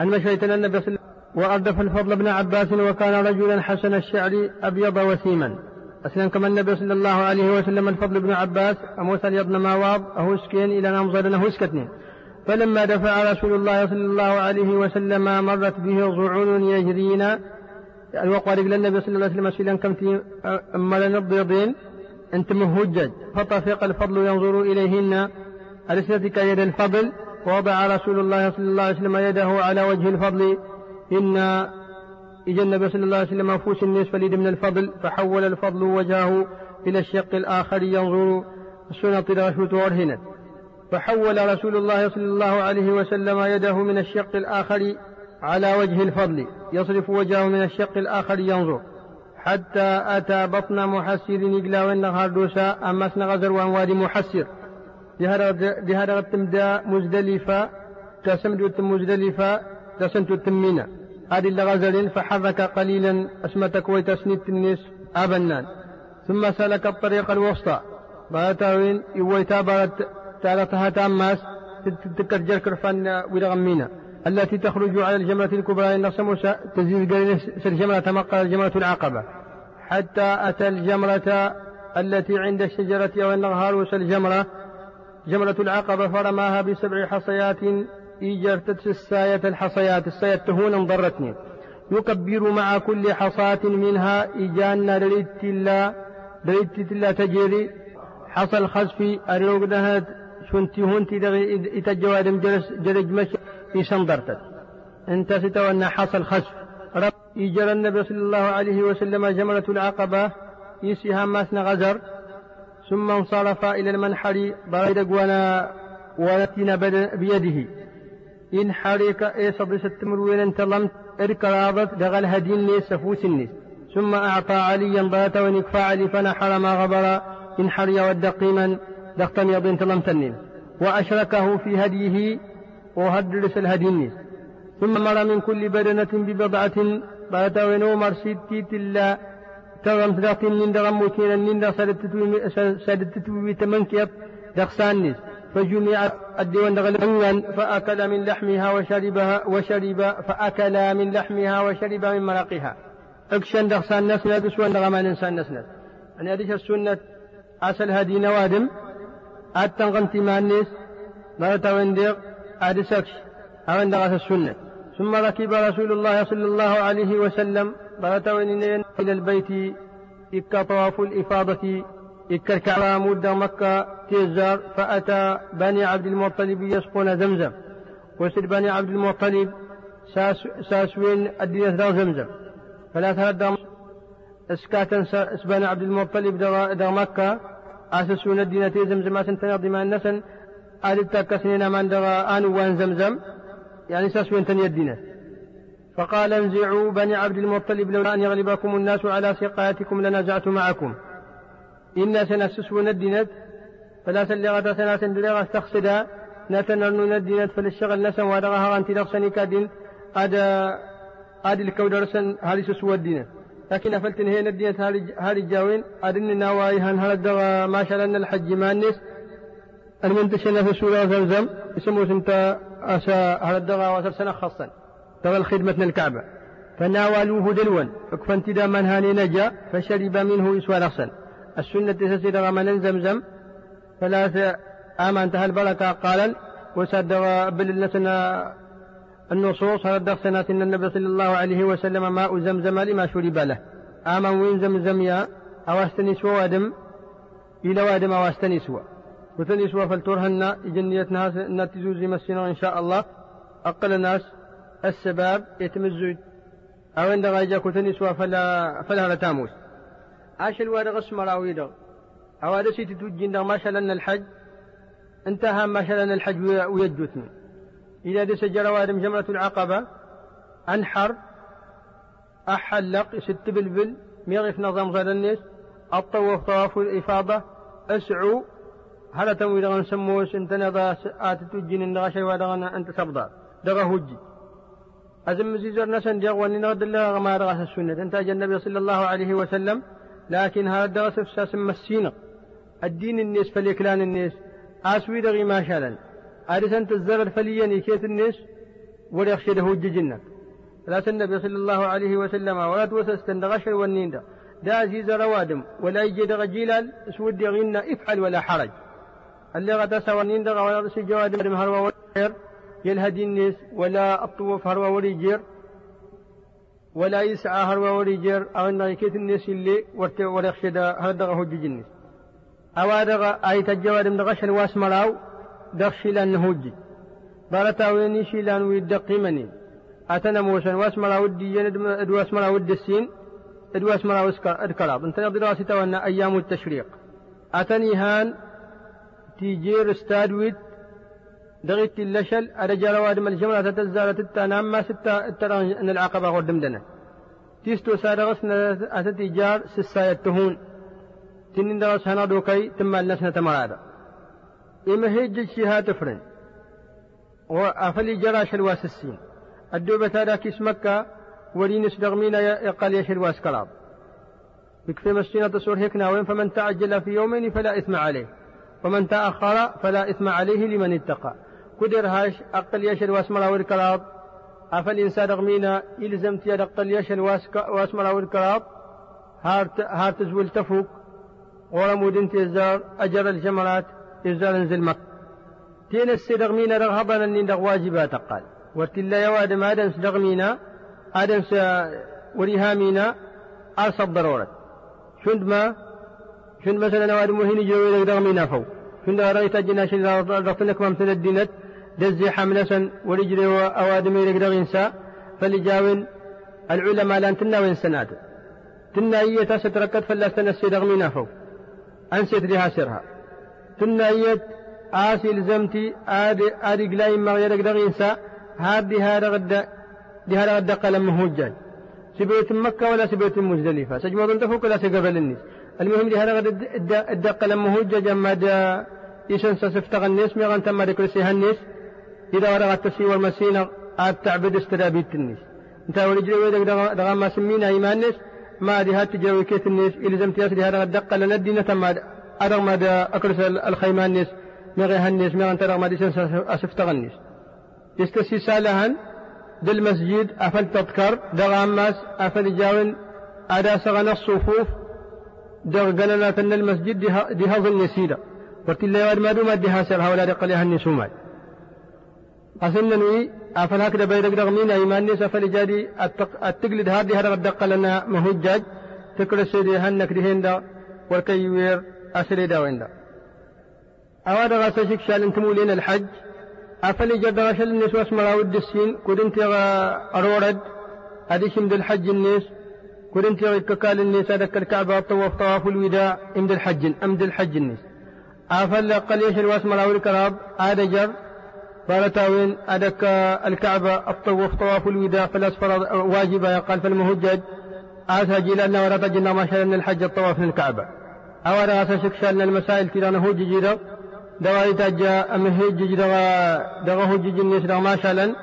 التفوق المشيت النبي صلى وأردف الفضل بن عباس وكان رجلا حسن الشعر أبيض وسيما. أسلم كما النبي صلى الله عليه وسلم الفضل بن عباس أموسى يبن ماواض أهوسكين إلى نمظر نهوسكتنين فلما دفع رسول الله صلى الله عليه وسلم مرت به ضعون يجرين. وقال إلى النبي صلى الله عليه وسلم سيلا كم في أمال البيضين أنت مهجج. فطفق الفضل ينظر إليهن. ألسنتك يد الفضل؟ ووضع رسول الله صلى الله عليه وسلم يده على وجه الفضل. إن النبي صلى الله عليه وسلم فوس الناس فليد من الفضل فحول الفضل وجهه إلى الشق الآخر ينظر السنة رشوت ورهنت فحول رسول الله صلى الله عليه وسلم يده من الشق الآخر على وجه الفضل يصرف وجهه من الشق الآخر ينظر. حتى أتى بطن محسر يقلا والنهار دوسا أما غزر وان وادي محسر. لهذا تمدا مزدلفة تسمد مزدلفة تسنت التمينة هذه اللغزل فحرك قليلا أسمتك ويتسنيت النس أبنان ثم سلك الطريق الوسطى. باتاوين يويتا بارت تارتها تاماس تكرجر كرفان ولغمينا التي تخرج على الجمرة الكبرى إن تزيد الجمرة تمقى الجمرة العقبة. حتى أتى الجمرة التي عند الشجرة والنهار وسى الجمرة جمرة العقبة فرماها بسبع حصيات إيجرتت الساية الحصيات. الساية تهون ضرتني يكبر مع كل حصاة منها إجانا دريت الله دريت الله تجري. حصى الخزف أرلوغنها شنتي هونتي دغي إتجوادم جرج مش يسندرتت أنت ستوى حصل خسف رب يجرى النبي صلى الله عليه وسلم جملة العقبة. يسيها ماسنا غزر ثم انصرف إلى المنحر بريد وانا ونتنا بيده. إن حريك إيه صدر ستمر وين أنت لم اركراضت دغل هدين نيس سفوس النيس ثم أعطى عليا بات ونكفى علي فنحر ما غبر. إن حري ودقيما دختم يضين لم تنين وأشركه في هديه وهدرس الهدين ثم مر من كل بدنة ببضعة. بات ونومر ستي تلا تغم تدقين من دغم وكينا من سدتتوي تمنكيب دخسان فجمع الديوان دغل فأكل من لحمها وشربها وشرب فأكل من لحمها وشرب من مرقها اكشن دخسان نسنة دسوان دغمان انسان نسنة يعني هذه السنة أسل هدي نوادم أتنغنتي مع الناس ما توندق أدسكش أو عند السنة ثم ركب رسول الله صلى الله عليه وسلم باتوين إلى البيت إكا طواف الإفاضة إكا الكعبة مدة مكة تيزار فأتى بني عبد المطلب يسقون زمزم. وسر بني عبد المطلب ساس ساسوين الدين زمزم. فلا تهدى اسكاتا بني عبد المطلب در مكة. أسسون الدين زمزم أسن تنظم النسن أدت كسنين من دغا آن وان زمزم. يعني ساسوين تني الدين. فقال انزعوا بني عبد المطلب لولا أن يغلبكم الناس على سقايتكم لنزعت معكم. إنا سنسسون الدينت فلا سلغة سنة دلغة تقصدا نتنرن الدينت فللشغل نسن ودغها أنت لغسني كادين. أدا أدي الكودرسن سسوى الدينت لكن أفلتن هي نديت هذه الجاوين أدن نواي هن هل الدغا ما شاء الحج ما النس المنتشنة في سورة زمزم اسمه سنتا أسا هل الدغا وسر سنة خاصا. تغل خدمة الكعبة. فناولوه دلوا فكفنت دا من هاني نجا فشرب منه يسوى نخسا السنة تسير من زمزم. ثلاثة آمن تهل البركة. قالا وصدق باللسنا النصوص. هذا سنة إن النبي صلى الله عليه وسلم. ماء زمزم لما شرب له. آمن وين زمزم يا؟ أواستني سوى وادم؟ إلى وادم أواستني سوى وثني سوى فلترهن. جنية ناس نتزوزي مسنا إن شاء الله. أقل الناس السباب يتمزج أو عند غايجا كثني سوى فلا فلا لا تاموس. عاش الواد غس مراويدا أو هذا سيتي توجين ما شلنا الحج. انتهى ما شلنا الحج ويجوتني إذا دس جروادم جمرة العقبة. أنحر. أحلق. ست بلبل. ميغف نظام غير الناس. الطوف طواف الإفاضة. أسعوا هل تموي دغن سموس. انت نضا آت تجين ان دغا شيء أنت سبضا دغا هجي أزم زيزر نسن دغ وني نغد الله ما دغا السنة. أنت النبي صلى الله عليه وسلم. لكن هذا دغا سفساس مسينة. الدين الناس فليكلان الناس. أسوي دغي ما شالن. أرسنت الزغر فليا نيكيت الناس. ولا يخشى له جنة لا النبي صلى الله عليه وسلم. ولا توسست دغش والنين دا. دا زيز روادم ولا يجي دغ جيلال اسود يغينا افعل ولا حرج. اللي غدا سوانين دغ ولا سي جواد مرم هروا ولا يلهدي الناس ولا الطوف هروا وليجير ولا يسعى هروا وليجير أو ان يكيت الناس اللي ورت ولا يخشى هذا هو جنس أوادغ أي تجواد من غشن واسمراو دخشي لأن هجي بارتا ويني شيلان ويدقيمني أتنا موسى واسمرا ودي ادو اسمرا ود السين ادو اسمرا ادكراب. انت دراسة وأنا أيام التشريق. أتني هان تيجير استادويت دغيت اللشل أرجال وادم الجملة تتزارة التنام ما ستة التران أن العقبة قدم دنا. تيستو سارغس أتتي جار سساية تهون. تنين درس هنا دوكي تم النسنة تمرادا إما هيج شيها تفرن. وأفلي جراش الواس السين. الدوبة هذا كيس مكة ولينس دغمين يقال يشر واس كلاب. بكفي مسينة تصور هيك ناوين فمن تعجل في يومين فلا إثم عليه. ومن تأخر فلا إثم عليه لمن اتقى. قدر هاش أقل واسم الله والكلاب أفل إنسان رغمينا إلزم تياد أقل يشر واسم الله والكلاب هار تزول تفوك ورمود انت إزار أجر الجمرات إزار انزل مك. تين السيدغ مينا رغبنا أن واجبات قال ورتلا يوادم آدم سدغمينا آدم وريهامينا أرصد ضرورة. شند ما شند مثلا نواد مهين جوي دغمينا فو شند رأيت جناش رغتنك ممثل الدينت. دزي حملة ورجل وأوادم يرق إنسا فلجاون العلماء لأن تنا وين سنات تنا هي ستركت فلا سنسي دغمينا فو أنسيت لها سرها. تنا هي آسي لزمتي آدي آدي قلاي ما يرق دغينسا هادي هذا غدا دي هذا غدا قلم مهجاج سبيت مكة ولا سبيت مزدلفة. سجمة تفوق ولا سقبل الناس المهم دي هذا غدا الدق قلم مهجاج ما دا يسنس سفتغ الناس ميغان تم ركرسيها الناس إذا ورغت تسي والمسينة آد تعبد استدابيت الناس انت ورجل ويدك دغا ما سمينا إيمان الناس ما دي هات تجاوي كيت إلي زمت ياسدي هذا غدا قلم الدين تم أدغ ما دا أكرس الخيمان الناس ميغي هالناس ميغان ترغ ما دي أسفتغ الناس يستسي سالهن دل مسجد أفل تذكر دغامس أفل جاون أدا سغن الصفوف دغ قلنا تن المسجد دي هظل نسيدة ورتي الله ما دوما دي هاسر هولا دقليها النسومات أسنني أفل هكذا بيدك دغمين أيمان نيس أفل جادي التقلد هذه هذا دق لنا مهجج تكر سيدي هنك دهين دا وركيوير أسري دا وين دا أواد غاسا شكشال انتمولين الحج أفلي جد غشل الناس واسمرا ود السين كودنت أرورد أديش مد الحج الناس كودنت ككال الناس أدك الكعبة طواف طواف الوداع امد الحج أمد الحج الناس أفل قليش الواسمرا والكراب أدجر فالتاوين أدك الكعبة الطواف طواف الوداع فالأسفر واجبة قال فالمهجد أسهج إلى أن ورد جنا ما شاء الحج الطواف من الكعبة أورا أسا شكشال المسائل كذا نهوج جيدا دوا يتجا أم هيج دوا دوا هوج دوا ما شاء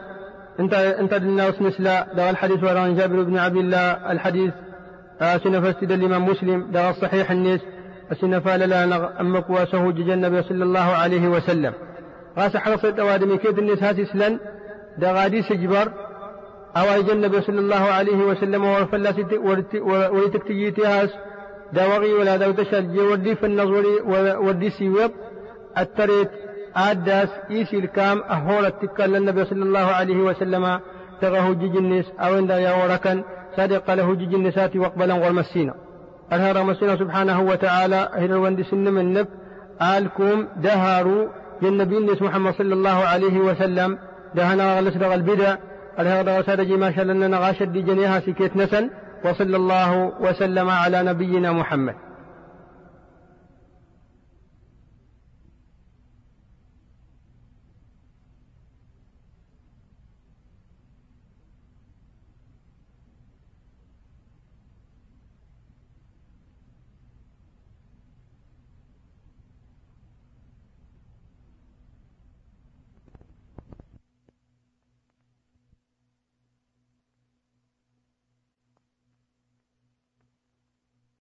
انت انت الناس مثل دوا الحديث وران جابر بن عبد الله الحديث آه، سنفسد الإمام مسلم دوا الصحيح الناس لا أمك وسهوج النبي صلى الله عليه وسلم غاس حرصت أوادمي كيد الناس هاسي سلن. دغادي سجبر. أو النبي صلى الله عليه وسلم ورفلا ولتكتجيتي هاس داوغي ولا داو تشال جي وردي في النظوري وردي سيوب. التريت آداس إيسي الكام أهول التكا للنبي صلى الله عليه وسلم. تغه جيج النس أو إن يا وركن. صدق له جيج النسات وقبلا والمسينا الهار مسينا سبحانه وتعالى. هنا وندي سن من آلكم دهاروا للنبي النس محمد صلى الله عليه وسلم. دهنا غلس البدع. الهار وسادجي ما شاء لنا نغاشد جنيها سكيت نسن. وصلى الله وسلم على نبينا محمد.